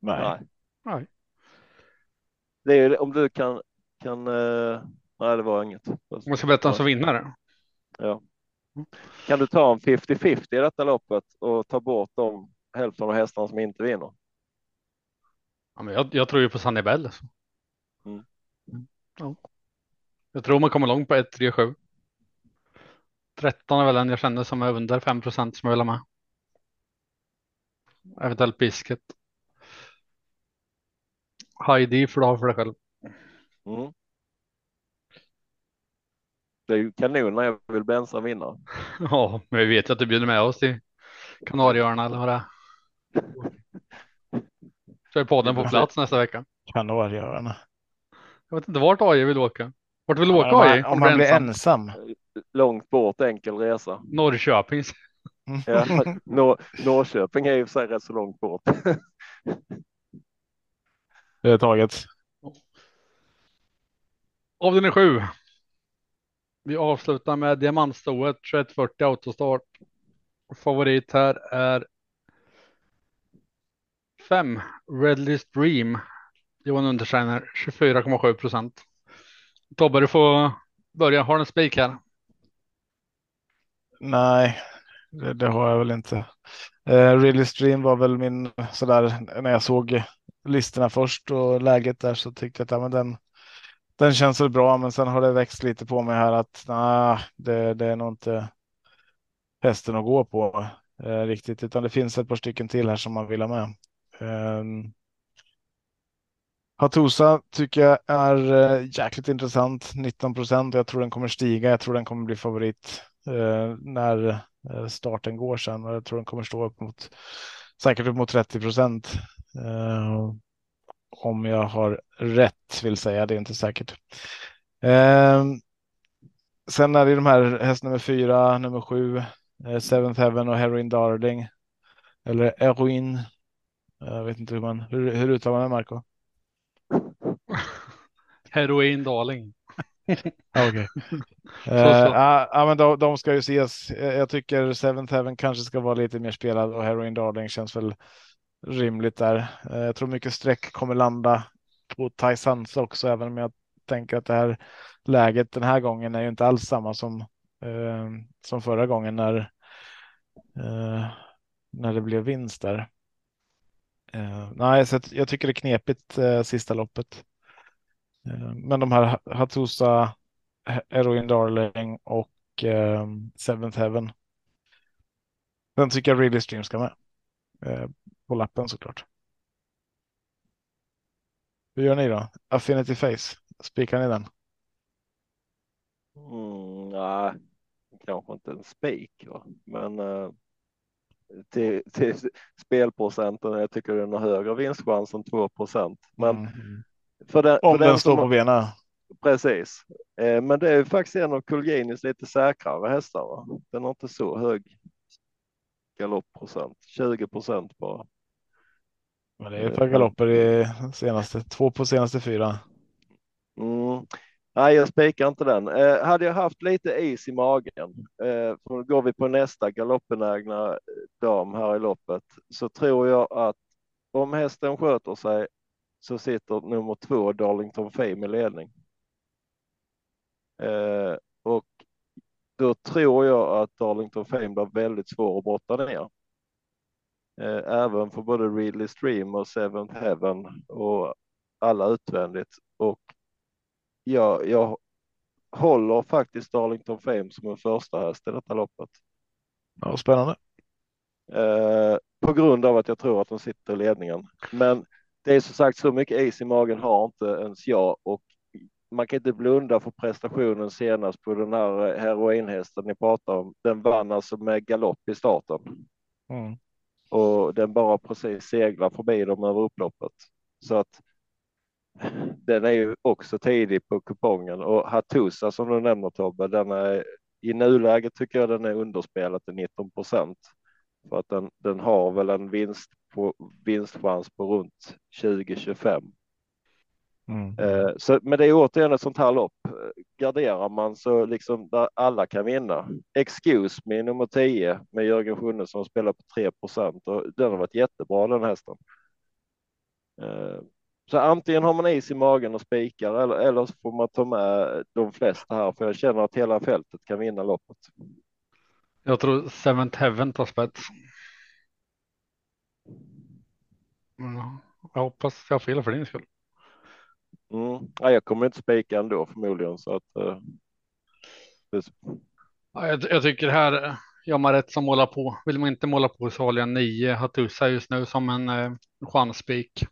Nej. Nej. Det är om du kan, kan, uh, nej det var inget. Man ska berätta som vinnare. Ja. Kan du ta en 50-50 i detta loppet och ta bort de hälften av hästarna som inte vinner? Ja, men jag, jag tror ju på Sannibel. Alltså. Mm. Ja. Jag tror man kommer långt på 1, 3, 7. 13 är väl den jag känner som är under 5 procent som jag vill ha med. Eventuellt bisket. Heidi får du ha för dig själv. Mm. Det är ju kanon när jag vill bensa vinna. Ja, men vi vet ju att du bjuder med oss till Kanarieöarna eller vad det är. Kör podden på plats nästa vecka. Kanarieöarna. Jag vet inte vart AJ vill åka. Vart vill du åka ja, AJ? Om, om han blir ensam. ensam. Långt bort, enkel resa. Norrköping. Ja, Nor Norrköping är ju för sig rätt så långt bort. Det är taget. Avdelning sju. Vi avslutar med diamantstoet 2140 autostart. Favorit här är 5, Redlist Dream. Johan Untersteiner 24,7 procent. Tobbe, du får börja. Har du en spik här? Nej, det, det, har jag väl inte. Eh, Really Stream var väl min sådär när jag såg listorna först och läget där så tyckte jag att ja, men den, den känns väl bra, men sen har det växt lite på mig här att nah, det, det är nog inte hästen att gå på eh, riktigt, utan det finns ett par stycken till här som man vill ha med. Ehm, um, Hatusa tycker jag är eh, jäkligt intressant. 19 procent. Jag tror den kommer stiga. Jag tror den kommer bli favorit eh, när eh, starten går sen. Jag tror den kommer stå upp mot säkert upp mot 30 procent. Uh, om jag har rätt vill säga. Det är inte säkert. Ehm, sen är det de här häst nummer fyra, nummer sju, Seventh Heaven och Heroin Darling. Eller Heroin. Jag vet inte hur man, hur, hur uttalar man det Marco? Heroin Darling. Okej. Okay. uh, uh, men de, de, ska ju ses. Jag tycker Seventh Heaven kanske ska vara lite mer spelad och Heroin Darling känns väl rimligt där. Uh, jag tror mycket streck kommer landa på Tysans också, även om jag tänker att det här läget den här gången är ju inte alls samma som eh, som förra gången när eh, när det blev vinst där. Eh, nej, så jag tycker det är knepigt eh, sista loppet. Uh, men de här Hatusa, Heroin Darling och Seventh Heaven. Den tycker jag Really Stream ska med. På lappen såklart. Hur gör ni då? Affinity Face, spikar ni den? Mm, nej, kanske inte en spik, men uh, till, till spelprocenten, jag tycker den har högre vinstchans än 2 procent. Men mm. För den, Om för den, den står på benen. Precis. Eh, men det är faktiskt en av Kulginis lite säkrare hästar. Va? Den har inte så hög galoppprocent, 20 procent bara. Men det är ett par galopper i senaste, två på senaste fyra. Mm. Nej, jag spikar inte den. Eh, hade jag haft lite is i magen, eh, då går vi på nästa galoppenägna eh, dam här i loppet, så tror jag att om hästen sköter sig så sitter nummer två Darlington Fame i ledning. Eh, och då tror jag att Darlington Fame blir väldigt svår att brotta ner. Eh, även för både Ridley Stream och Seventh Heaven och alla utvändigt. Och jag, jag håller faktiskt Darlington Fame som en första häst i detta loppet. Ja, spännande. Eh, på grund av att jag tror att de sitter i ledningen. Men det är som sagt så mycket is i magen har inte ens jag och man kan inte blunda för prestationen senast på den här heroinhästen ni pratar om. Den vann alltså med galopp i starten. Mm. Och den bara precis seglar förbi dem över upploppet. Så att den är ju också tidig på kupongen och Hatusa som du nämner Tobbe, den är i nuläget tycker jag den är underspelad till 19 procent. För att den, den har väl en vinst på vinstchans på runt 20-25. Mm. Eh, så, men det är återigen ett sånt här lopp. Garderar man så liksom där alla kan vinna. Excuse me nummer 10 med Jörgen Sjunne som spelar på 3 och den har varit jättebra den hästen. Eh, så antingen har man is i magen och spikar eller, eller så får man ta med de flesta här för jag känner att hela fältet kan vinna loppet. Jag tror Seventh Heaven tar spets. Jag hoppas jag har fel för din skull. Mm. Ja, jag kommer inte spika ändå förmodligen så att. Uh, ja, jag, jag, tycker här gör man rätt som målar på. Vill man inte måla på så håller jag nio Hatusa just nu som en eh, chansspik.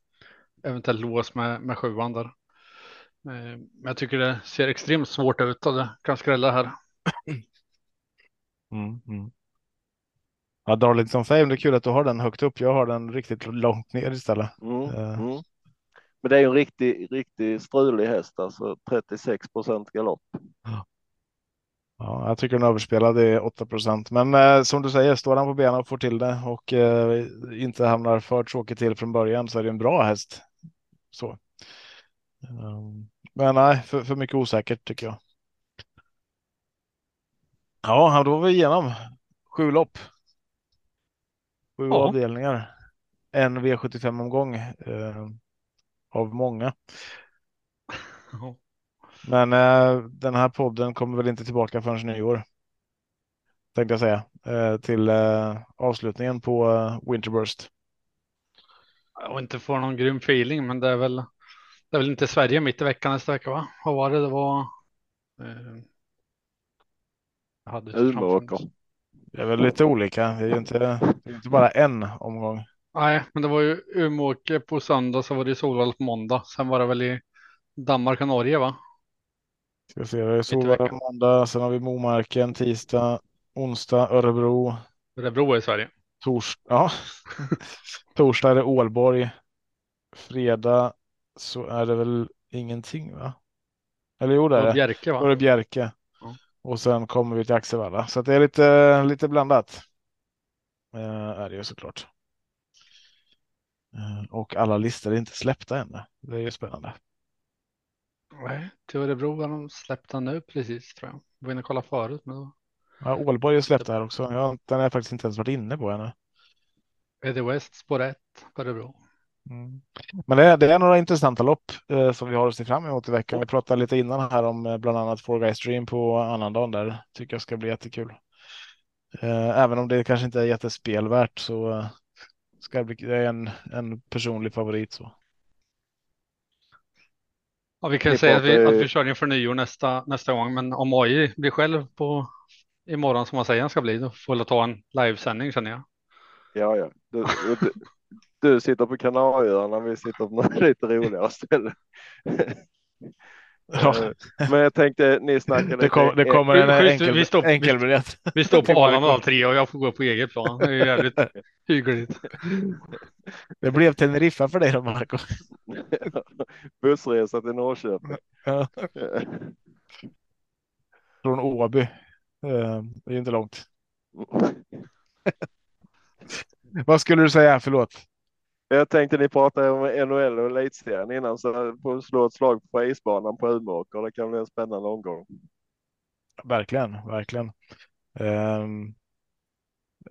Eventuellt lås med, med sjuan där. Eh, men jag tycker det ser extremt svårt ut och det kan skrälla här. Mm, mm. Ja, Darlington Fame, det är kul att du har den högt upp. Jag har den riktigt långt ner istället. Mm, uh. mm. Men det är ju en riktig, riktig strulig häst, alltså 36 procent galopp. Ja, jag tycker den överspelad är 8 procent, men eh, som du säger, står han på benen och får till det och eh, inte hamnar för tråkigt till från början så är det en bra häst. Så. Um, men nej, för, för mycket osäkert tycker jag. Ja, då var vi igenom sju lopp. Sju ja. avdelningar. En V75 omgång eh, av många. Ja. Men eh, den här podden kommer väl inte tillbaka förrän nyår. Tänkte jag säga eh, till eh, avslutningen på eh, Winterburst. Jag har inte få någon grym feeling, men det är väl. Det är väl inte Sverige mitt i veckan nästa vecka, va? Vad var det? Det var. Eh, Umeåker. Det är väl lite olika. Det är ju inte, det är inte bara en omgång. Nej, men det var ju Umeåker på söndag, så var det Solvalla på måndag. Sen var det väl i Danmark och Norge, va? Ska se, det är Solvalla på måndag, sen har vi Momarken tisdag, onsdag Örebro. Örebro är i Sverige. Tors ja. Torsdag är det Ålborg. Fredag så är det väl ingenting va? Eller jo, det är det. Bjerke Då är det va? Bjerke. Ja. Och sen kommer vi till Axevalla. Så det är lite, lite blandat. Eh, är det ju såklart. Eh, och alla listor är inte släppta än. Det är ju spännande. Nej, till Örebro har de släppt den nu precis tror jag. Jag var inne och kollade förut men då Ja, Ålborg är släppt här också. Jag, har- den har jag faktiskt inte ens varit inne på ännu. Eddie West spår 1 på Örebro. Mm. Men det är, det är några intressanta lopp eh, som vi har att se fram emot i veckan. Vi pratade lite innan här om eh, bland annat Four Guys Dream på annandagen där. Tycker jag ska bli jättekul. Eh, även om det kanske inte är jättespelvärt så eh, ska det bli det är en, en personlig favorit. Så. Ja, vi kan Vi säga att vi, att vi kör inför nyår nästa, nästa gång, men om AI blir själv på imorgon som man säger han ska bli, då får jag ta en livesändning känner jag. Ja, ja. Du, du, du sitter på Kanarieöarna, vi sitter på något lite roligare ställe. Ja, Eh, Men jag tänkte, ni snackade det, kom, det kommer en enkel, vi står- vi- enkelbiljett. Vi står på Arlanda alla tre och jag får gå på eget plan. Det är jävligt hyggligt. Det blev Teneriffa för dig då Marco. bussresa till Norrköping. Ja, från Åby. Eh, Det är inte långt. Vad skulle du säga? Förlåt. Jag tänkte ni pratade om NHL och elitserien innan så får slå ett slag på isbanan på Umeåker. Det kan bli en spännande omgång. Verkligen, verkligen. Ehm,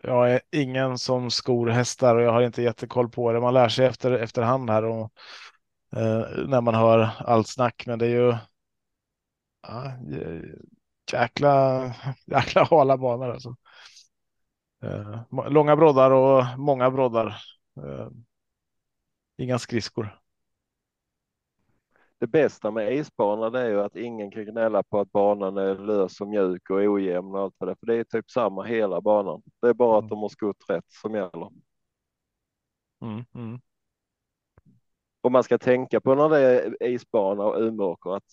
jag är ingen som skor hästar och jag har inte jättekoll på det. Man lär sig efter efterhand här och eh, när man hör allt snack. Men det är ju ja, jäkla, jäkla hala banor alltså. Eh, långa broddar och många broddar. Eh, inga skridskor. Det bästa med isbana det är ju att ingen kan gnälla på att banan är lös och mjuk och ojämn och allt vad det. För det är typ samma hela banan. Det är bara att Mm. de har skott rätt som gäller. Mm, mm. Och man ska tänka på när det är isbana och Umeåker att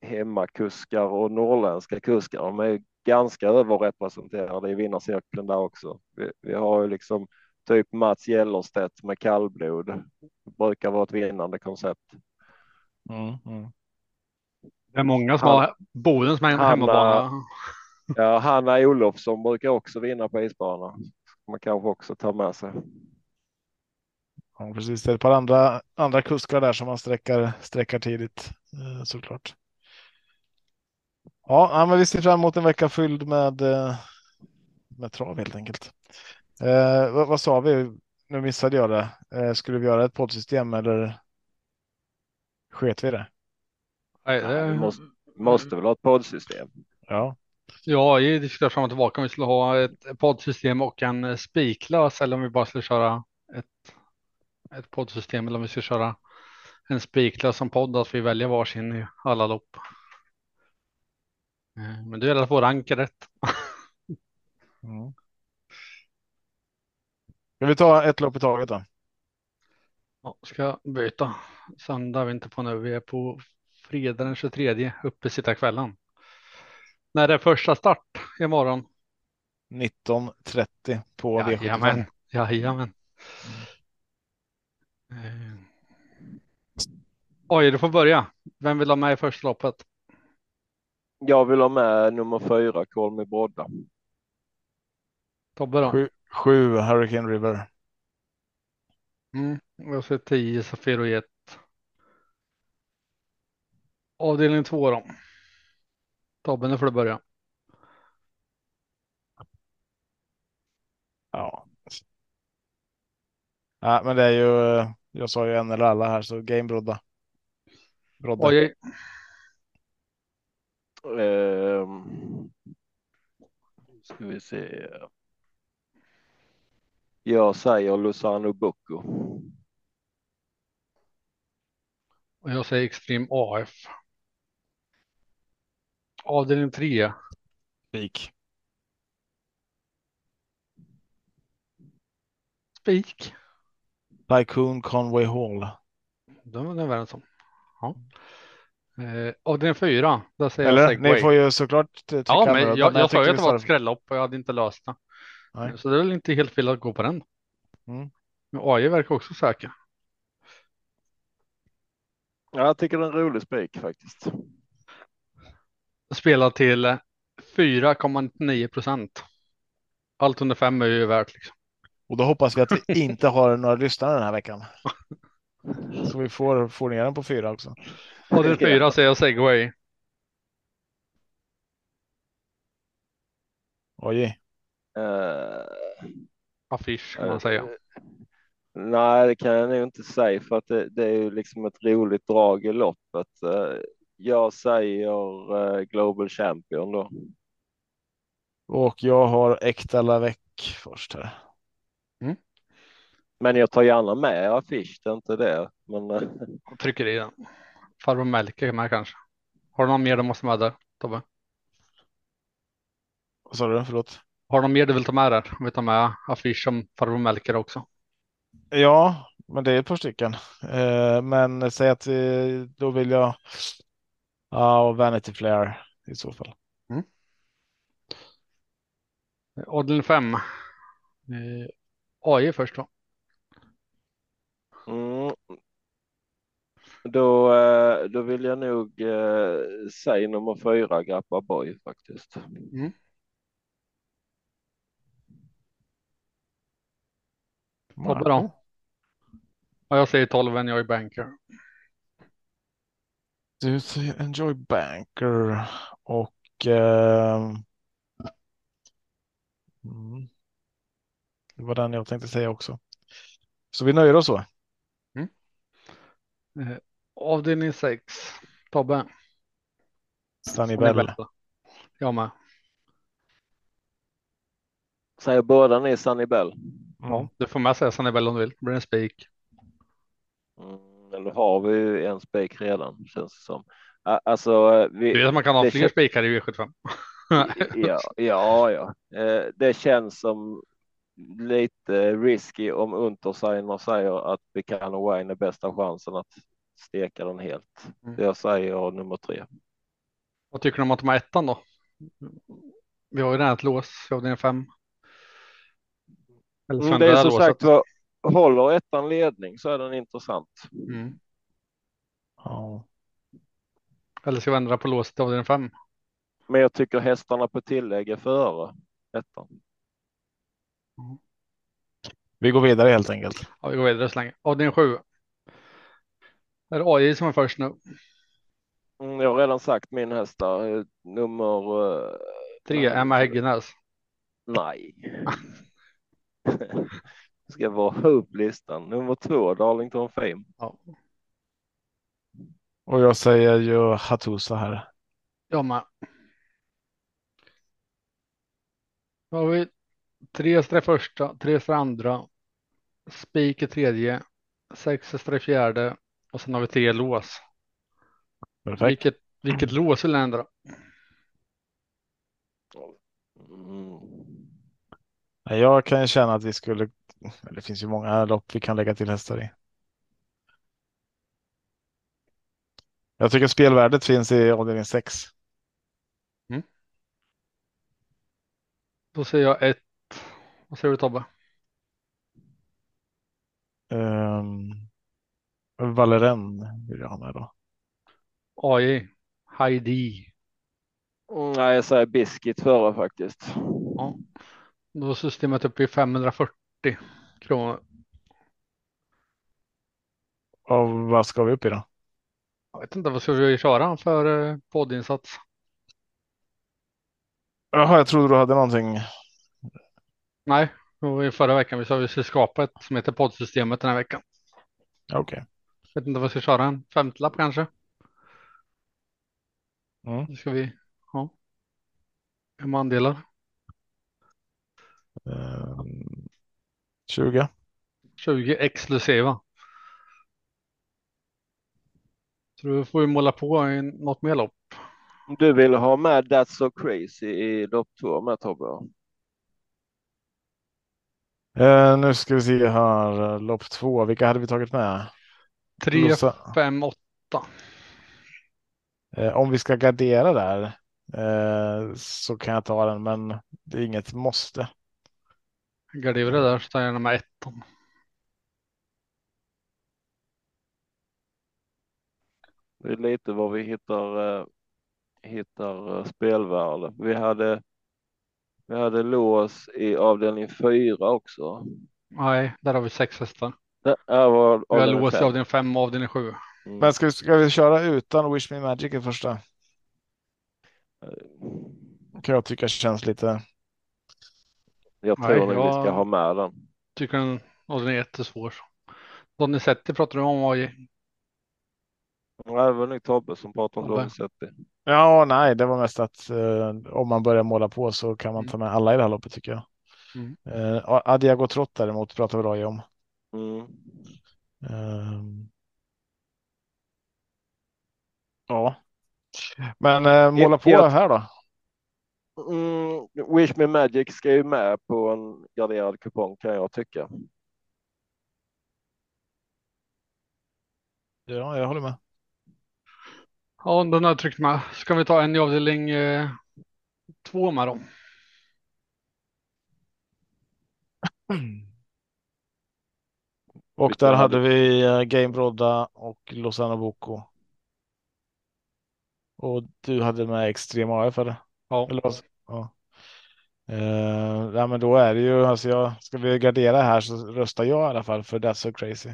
hemmakuskar och norrländska kuskar de är ganska överrepresenterade i vinnarcirkeln där också. Vi, vi har ju liksom typ Mats Gellerstedt med kallblod. Det brukar vara ett vinnande koncept. Mm, mm. Det är många som Han- har Boden som är hemmabana. Ja, Hanna Olofsson brukar också vinna på isbana. Man kanske också tar med sig. Ja, precis. Det är ett par andra, andra kuskar där som man sträckar, sträckar tidigt eh, såklart. Ja, men vi ser fram emot en vecka fylld med, eh, med trav helt enkelt. Eh, vad, vad sa vi? Nu missade jag det. Eh, skulle vi göra ett poddsystem eller sket vi det? Nej, Ja, det, vi måste, måste väl ha ett poddsystem. Ja, Ja, vi diskuterar fram och tillbaka om vi skulle ha ett poddsystem och en spiklös eller om vi bara skulle köra ett, ett poddsystem eller om vi skulle köra en spiklös som podd, att vi väljer varsin i alla lopp. Eh, Men det gäller att få ranka rätt. mm. Ska vi ta ett lopp i taget då? Ja, ska byta? Söndag är vi inte på nu. Vi är på fredag den 23 uppe sitta kvällen. När är första start imorgon. 19.30 på V75. Jajamän, jajamän. Eh. Oj, du får börja. Vem vill ha med i första loppet? Jag vill ha med nummer fyra, Call Me Brodda. Tobbe då? Sju, sju Hurricane River. Mm, jag ser 10 Safiro Jet. Avdelning två då. Tobbe, nu får du börja. Ja. ja, men det är ju. eh, Jag sa ju en eller alla här så game Brodda. Brodda. Oj, Ehm, ska vi se. Jag säger Lozano Bocco. och jag säger Extreme AF. Avdelning tre. Spik. Spik. Tycoon Conway Hall. Den var den överens om. Ja. Eh, avdelning fyra. Där säger jag Eller segway. ni får ju såklart Ja, men annorlunda, jag, jag sa ju att det var ett skrällopp och jag hade inte löst det. Nej. Så det är väl inte helt fel att gå på den. Mm. Men AI verkar också säker. Ja, jag tycker det är en rolig spik faktiskt. Spelar till 4,9 procent. Allt under fem är ju värt liksom. Och då hoppas vi att vi inte har några lyssnare den här veckan. Så vi får, får ner den på fyra också. Och den fyra säger jag segway. Oj. Uh, Affisch kan man säga. Uh, nej, det kan jag nog inte säga för att det, det är ju liksom ett roligt drag i loppet. Uh, jag säger Global Champion då. Och jag har Äkta Lavec först här. Mm. Men jag tar gärna med affisch, det är inte det. Men... Jag trycker i den. Farbror Melker med kanske. Har du någon mer du måste med där, Tobbe? Vad sa du? Förlåt? Har du någon mer du vill ta med där? Om vi tar med affisch som farbror Melker också. Ja, men det är ett par stycken. Eh, men säg att vi, då vill jag. Ja, Vanity Flair i så fall. Mm. Odden 5. Eh, AI först då. Mm. Då, eh, då vill jag nog eh, säga nummer fyra, Grappa Boy faktiskt. Mm. Tobbe då? Ja, jag säger 12 Enjoy Banker. Du säger Enjoy Banker och eh, mm, det var den jag tänkte säga också. Så vi nöjer oss så. Mm. Eh, avdelning 6. Tobbe. Sunny Bell. Jag med. Säger båda ni Sunny Bell? Ja, du får med säga Sunny Bell om du vill. Det blir en spik. Mm, eller har vi ju en spik redan känns det som. Alltså, vi, du vet att man kan ha fler spikar i V75. ja, ja, ja. Det känns som lite risky om Untersigner säger att Buchanan Wayne är bästa chansen att steka den helt. Mm. Jag säger nummer tre. Vad tycker du om att de har ettan då? Vi har ju redan ett lås i avdelning fem. Mm, det är som sagt var, håller ettan ledning så är den intressant. Mm. Ja. Eller ska vi ändra på låset i avdelning fem? Men jag tycker hästarna på tillägg är före ettan. Mm. Vi går vidare helt enkelt. Ja, vi går vidare så länge. Avdelning sju. Är det AI som är först nu? Mm, jag har redan sagt min hästar. Nummer. Uh, Tre, Emma Häggenäs. Nej. Ska jag vara upp listan. Nummer två, Darlington Fame. Ja. Och jag säger ju Hatusa här. Jag med. Då har vi tre streck första, tre streck andra, spik i tredje, sex streck fjärde och sen har vi tre lås. Perfekt. Vilket, vilket lås vill ni ändra? Mm. Jag kan känna att vi skulle, det finns ju många lopp vi kan lägga till hästar i. Jag tycker spelvärdet finns i avdelning 6. Mm. Då säger jag ett. Vad säger du Tobbe? Um, Valeren vill jag ha med då. AI, Heidi. Mm, nej, jag säger Biscuit före faktiskt. Ja. Då är systemet uppe i 540 kronor. Och vad ska vi upp i då? Jag vet inte, vad ska vi köra för eh, poddinsats? Jaha, jag trodde du hade någonting. Nej, i förra veckan vi sa att vi skulle skapa ett som heter poddsystemet den här veckan. Okej. Okay. Jag vet inte vad vi ska köra, en femtelapp kanske? Mm. Det ska vi ha. Hur många andelar? Um, 20. 20 exklusiva. Så då får vi måla på i något mer lopp. Du vill ha med That's So Crazy i lopp två med Tobbe? Uh, nu ska vi se här, lopp två. Vilka hade vi tagit med? 3, 5, 8. om vi ska gardera där uh, så kan jag ta den, men det är inget måste. Garderar det där så tar jag med ettan. Det är lite var vi hittar, eh, hittar eh, spelvärde. Vi hade, vi hade lås i avdelning fyra också. Nej, där har vi sex hästar. Det här var Vi har avdelning lås i fem. avdelning fem och avdelning sju. Mm. Men ska vi, ska vi köra utan Wish Me Magic i första? Kan jag tycka känns lite. Jag Nej, tror nog vi jag- ska ha med den. Tycker den avdelning ett är svår. Donizetti pratar du om AJ. Nej, det var nog Tobbe som pratade om. Donizetti. Ja, nej, det var mest att eh, om man börjar måla på så kan man Mm. ta med alla i det här loppet tycker jag. Mm. Eh, Adiago Trott däremot pratar vi Roy om. Mm. Ehm. Ja, men eh, måla på jag- här då. Mm, Wish Me Magic ska ju med på en garderad kupong kan jag tycka. Ja, jag håller med. Ja, den har tryckt med. Ska vi ta en i avdelning eh, två med då? Och Vilka där hade- vi eh, Game Brodda och Lozano Boko. Och du hade med Extrem AF eller? Ja, eller vad? Ja. Eh, ja, men då är det ju, alltså jag, ska vi gardera här så röstar jag i alla fall för That's So Crazy.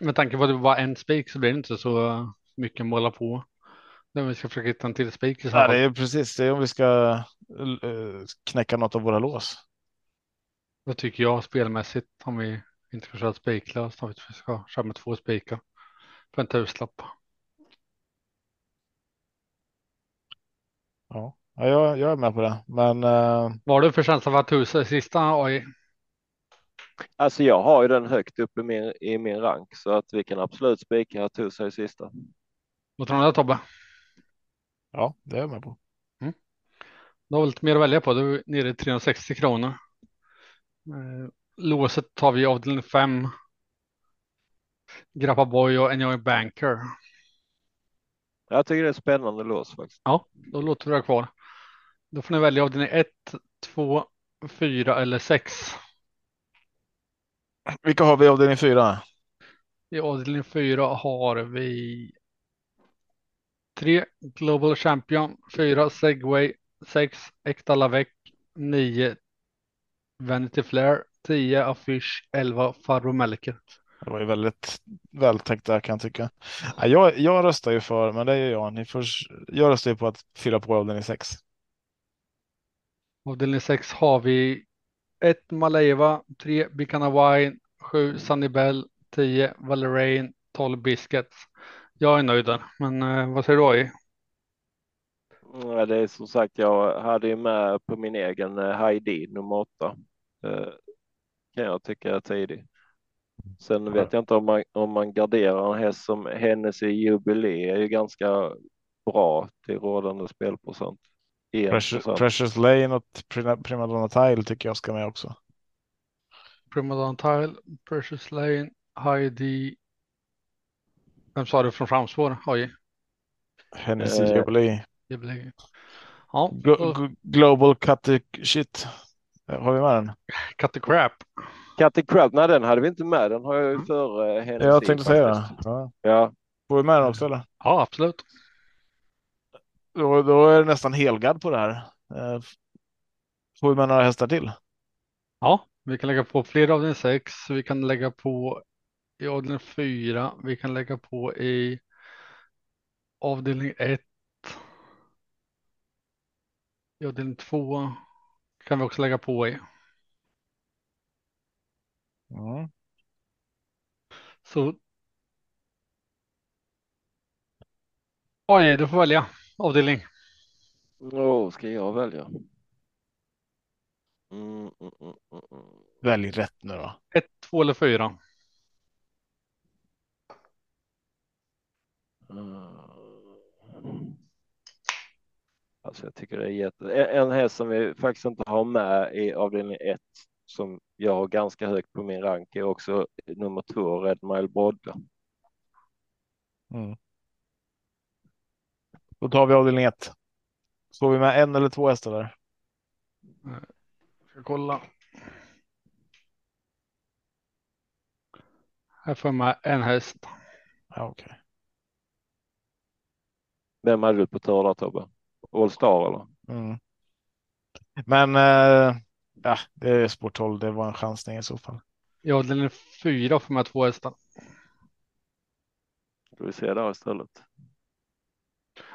med tanke på att det var en spik så blir det inte så mycket måla på. Men vi ska försöka hitta en till spik i det är precis det är om vi ska eh, knäcka något av våra lås. Vad tycker jag spelmässigt om vi inte köra spiklöst. Om vi ska köra med två spikar för en tusenlapp. Ja, ja jag, jag är med på det. Men eh, Vad har du för känsla för att tusen i sista AI? Alltså jag har ju den högt upp i min, i min rank så att vi kan absolut spika Hattusa i sista. Vad tror du Tobbe? ja, det är jag med på. Du har väl lite mer att välja på. Du är nere i 360 kronor. Låset tar vi avdelning 5. Grappa Boy och Enjoy Banker. Jag tycker det är spännande lås faktiskt. Då låter vi det kvar. Då får ni välja avdelning 1, 2, 4 eller 6. Vilka har vi i avdelning fyra? I avdelning 4 har vi 3 Global Champion, 4 Segway, 6 Ekta Lavec, 9 Vanity Flair, 10 affisch, 11 Farro Melker. Det var ju väldigt vältänkt där kan jag tycka. Jag, jag röstar ju för, men det gör jag. Ni får, jag röstar ju på att fylla på avdelning 6. Avdelning 6 har vi 1 Maleva, 3 Bikana Wine, 7 Sunny Bell, 10 Valerain, 12 Biscuits. Jag är nöjd där, men eh, vad säger du AI? Det är som sagt, jag hade ju med på min egen eh, Heidi nummer 8 kan jag tycka är tidig. Sen vet jag inte om man, om man garderar en häst som Hennessy Jubilee är ju ganska bra till rådande spelprocent. 1 Precious, Precious Lane och Prima, Prima Donna Tile tycker jag ska med också. Primadonna Tile, Precious Lane, Heidi. Vem sa du från framspår? AI? Hennessy Eh, Jubilee. Blir... Ja, Glo- Global Cut Shit. Har vi med den? cut the crap. Catty Crab, nej den hade vi inte med. Den har jag ju Mm. före Hennessy. Jag tänkte säga det. Ja. Ja, Får vi med den också eller? Ja, absolut. Då, då är det nästan helgard på det här. Eh, Får vi med några hästar till? Ja, vi kan lägga på fler avdelning 6. Vi kan lägga på i avdelning 4. Vi kan lägga på i avdelning 1. I avdelning 2 kan vi också lägga på i. Mm. Så. Oj, du får välja avdelning. Åh, ska jag välja? Mm, mm, mm, mm, mm. Välj rätt nu då. 1, 2 eller 4. Mm. Alltså jag tycker det är jätte... En häst som vi faktiskt inte har med i avdelning 1 som jag har ganska högt på min rank är också nummer två, Red Mile Brodde. Mm. Då tar vi avdelning ett. Får vi med en eller två hästar där? Ska kolla. Här får jag med en häst. Ja, okej. Vem hade du på tur där Tobbe? All Star eller? Mm. Men eh, ja, det är sport 12. Det var en chansning i så fall. Ja, den är fyra för de här två hästarna. Ska vi se där istället.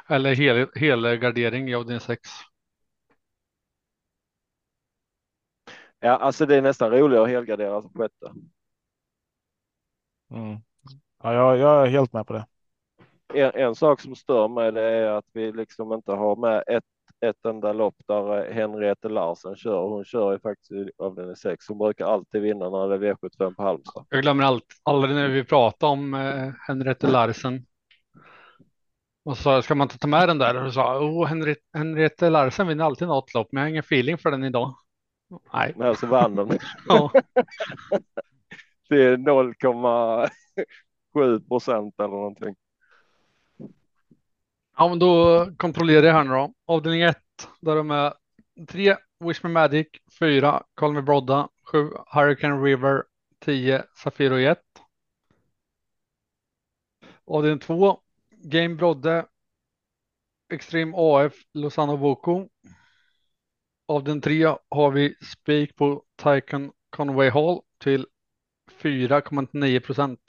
Eller hel, helgardering i avdelning 6. Ja, alltså det är nästan roligare att helgardera som sjätte. Mm. Ja, jag, jag är helt med på det. En, en sak som stör mig det är att vi liksom inte har med ett, ett enda lopp där eh, Henriette Larsen kör. Hon kör ju faktiskt i avdelning 6. Hon brukar alltid vinna när det är V75 på Halmstad. Jag glömmer allt, aldrig när vi pratar om eh, Henriette Larsen. Och så ska man inte ta med den där och sa oh, Henriette, Henriette Larsen vinner alltid något lopp, men jag har ingen feeling för den idag. Nej, Men så vann de. ja, Det är 0,7 procent eller någonting ja men då kontrollerar jag här nu då. Avdelning 1, där de är 3 Wish Me Magic, 4 Call Me Brodda, 7 Hurricane River, 10 Safiro Jet. Avdelning 2 Game Brodde, Extreme AF, Lozano Boko. Avdelning 3 har vi spik på Tycoon Conway Hall till 4,9 procent.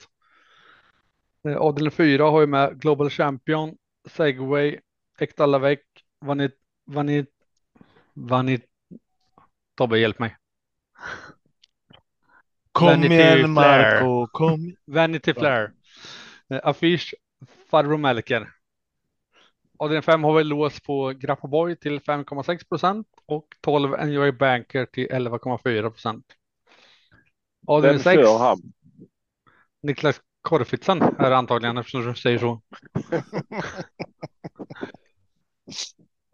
Eh, avdelning 4 har vi med Global Champion, Segway, Ekta Lavec, Vanit, Vanit, Vanit, Tobbe hjälp mig. Kom Vanity igen. Marco, kom. Vanity Flair, eh, Affisch, Farbror Melker. Avdelning 5 har vi lås på Grappaboy till 5,6 procent och 12 Enjoy Banker till 11,4 procent. Vem 6, kör han? Niklas Korfitsen är det antagligen eftersom du säger så.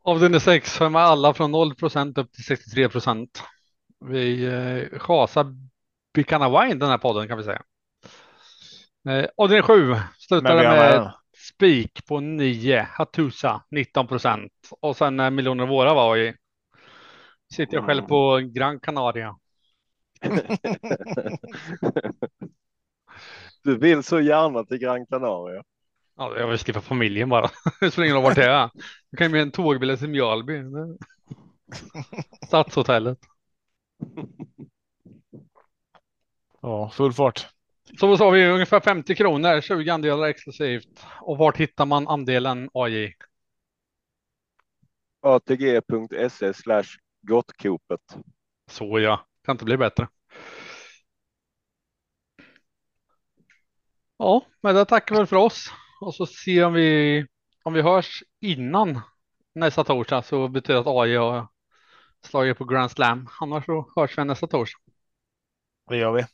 Avdelning 6 har med alla från 0 procent upp till 63 procent. Vi eh, chasar Bicana Wine den här podden kan vi säga. Eh, avdelning 7 slutar med med den. spik på 9 Hattusa 19 procent och sen när miljoner våra var i sitter jag själv på Gran Canaria. Du vill så gärna till Gran Canaria. Ja, jag vill slippa familjen bara. Det spelar ingen roll vart det är. Du kan ju med en tågbiljett till Mjölby. Stadshotellet. Ja, full fart. Så sa vi ungefär 50 kronor, 20 andelar exklusivt. Och vart hittar man andelen AJ? atg.se slash gottkopet. Så ja, kan inte bli bättre. Ja, men det tackar väl för oss. Och så ser om vi om vi hörs innan nästa torsdag så betyder det att AJ har slagit på Grand Slam. Annars så hörs vi nästa torsdag. Det gör vi.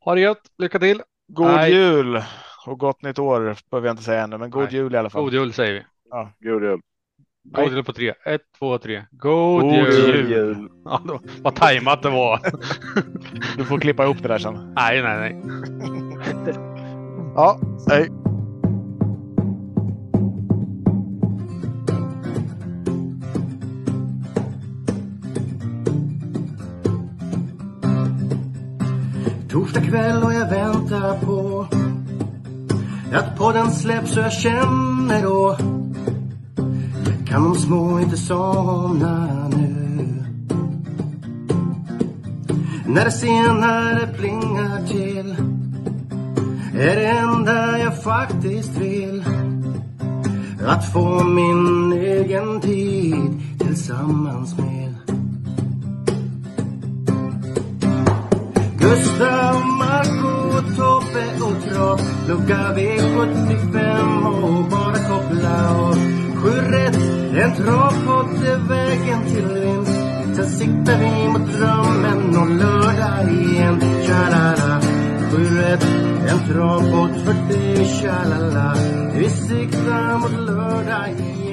Ha det gött, lycka till. God Nej. jul och gott nytt år behöver jag inte säga ännu, men god Nej. jul i alla fall. God jul säger vi. God jul. God jul på tre. Ett, två, tre. God, God jul. jul. jul. Ja, då, vad tajmat det var. Du får klippa ihop det där sen. nej, nej, nej. Ja, hej. Torsdag kväll och jag väntar på att podden släpps och jag känner då kan de små inte somna nu. När det senare plingar till är det enda jag faktiskt vill. Att få min egen tid tillsammans med. Gustav, Marco, Tobbe och Trav Lucka V75 och bara koppla av. Sju rätt, en travpott är vägen till vinst. Sen siktar vi mot drömmen om lördag igen. Tja-la-la. Sju rätt, en travbåt för dig Tja-la-la. Vi siktar mot lördag igen.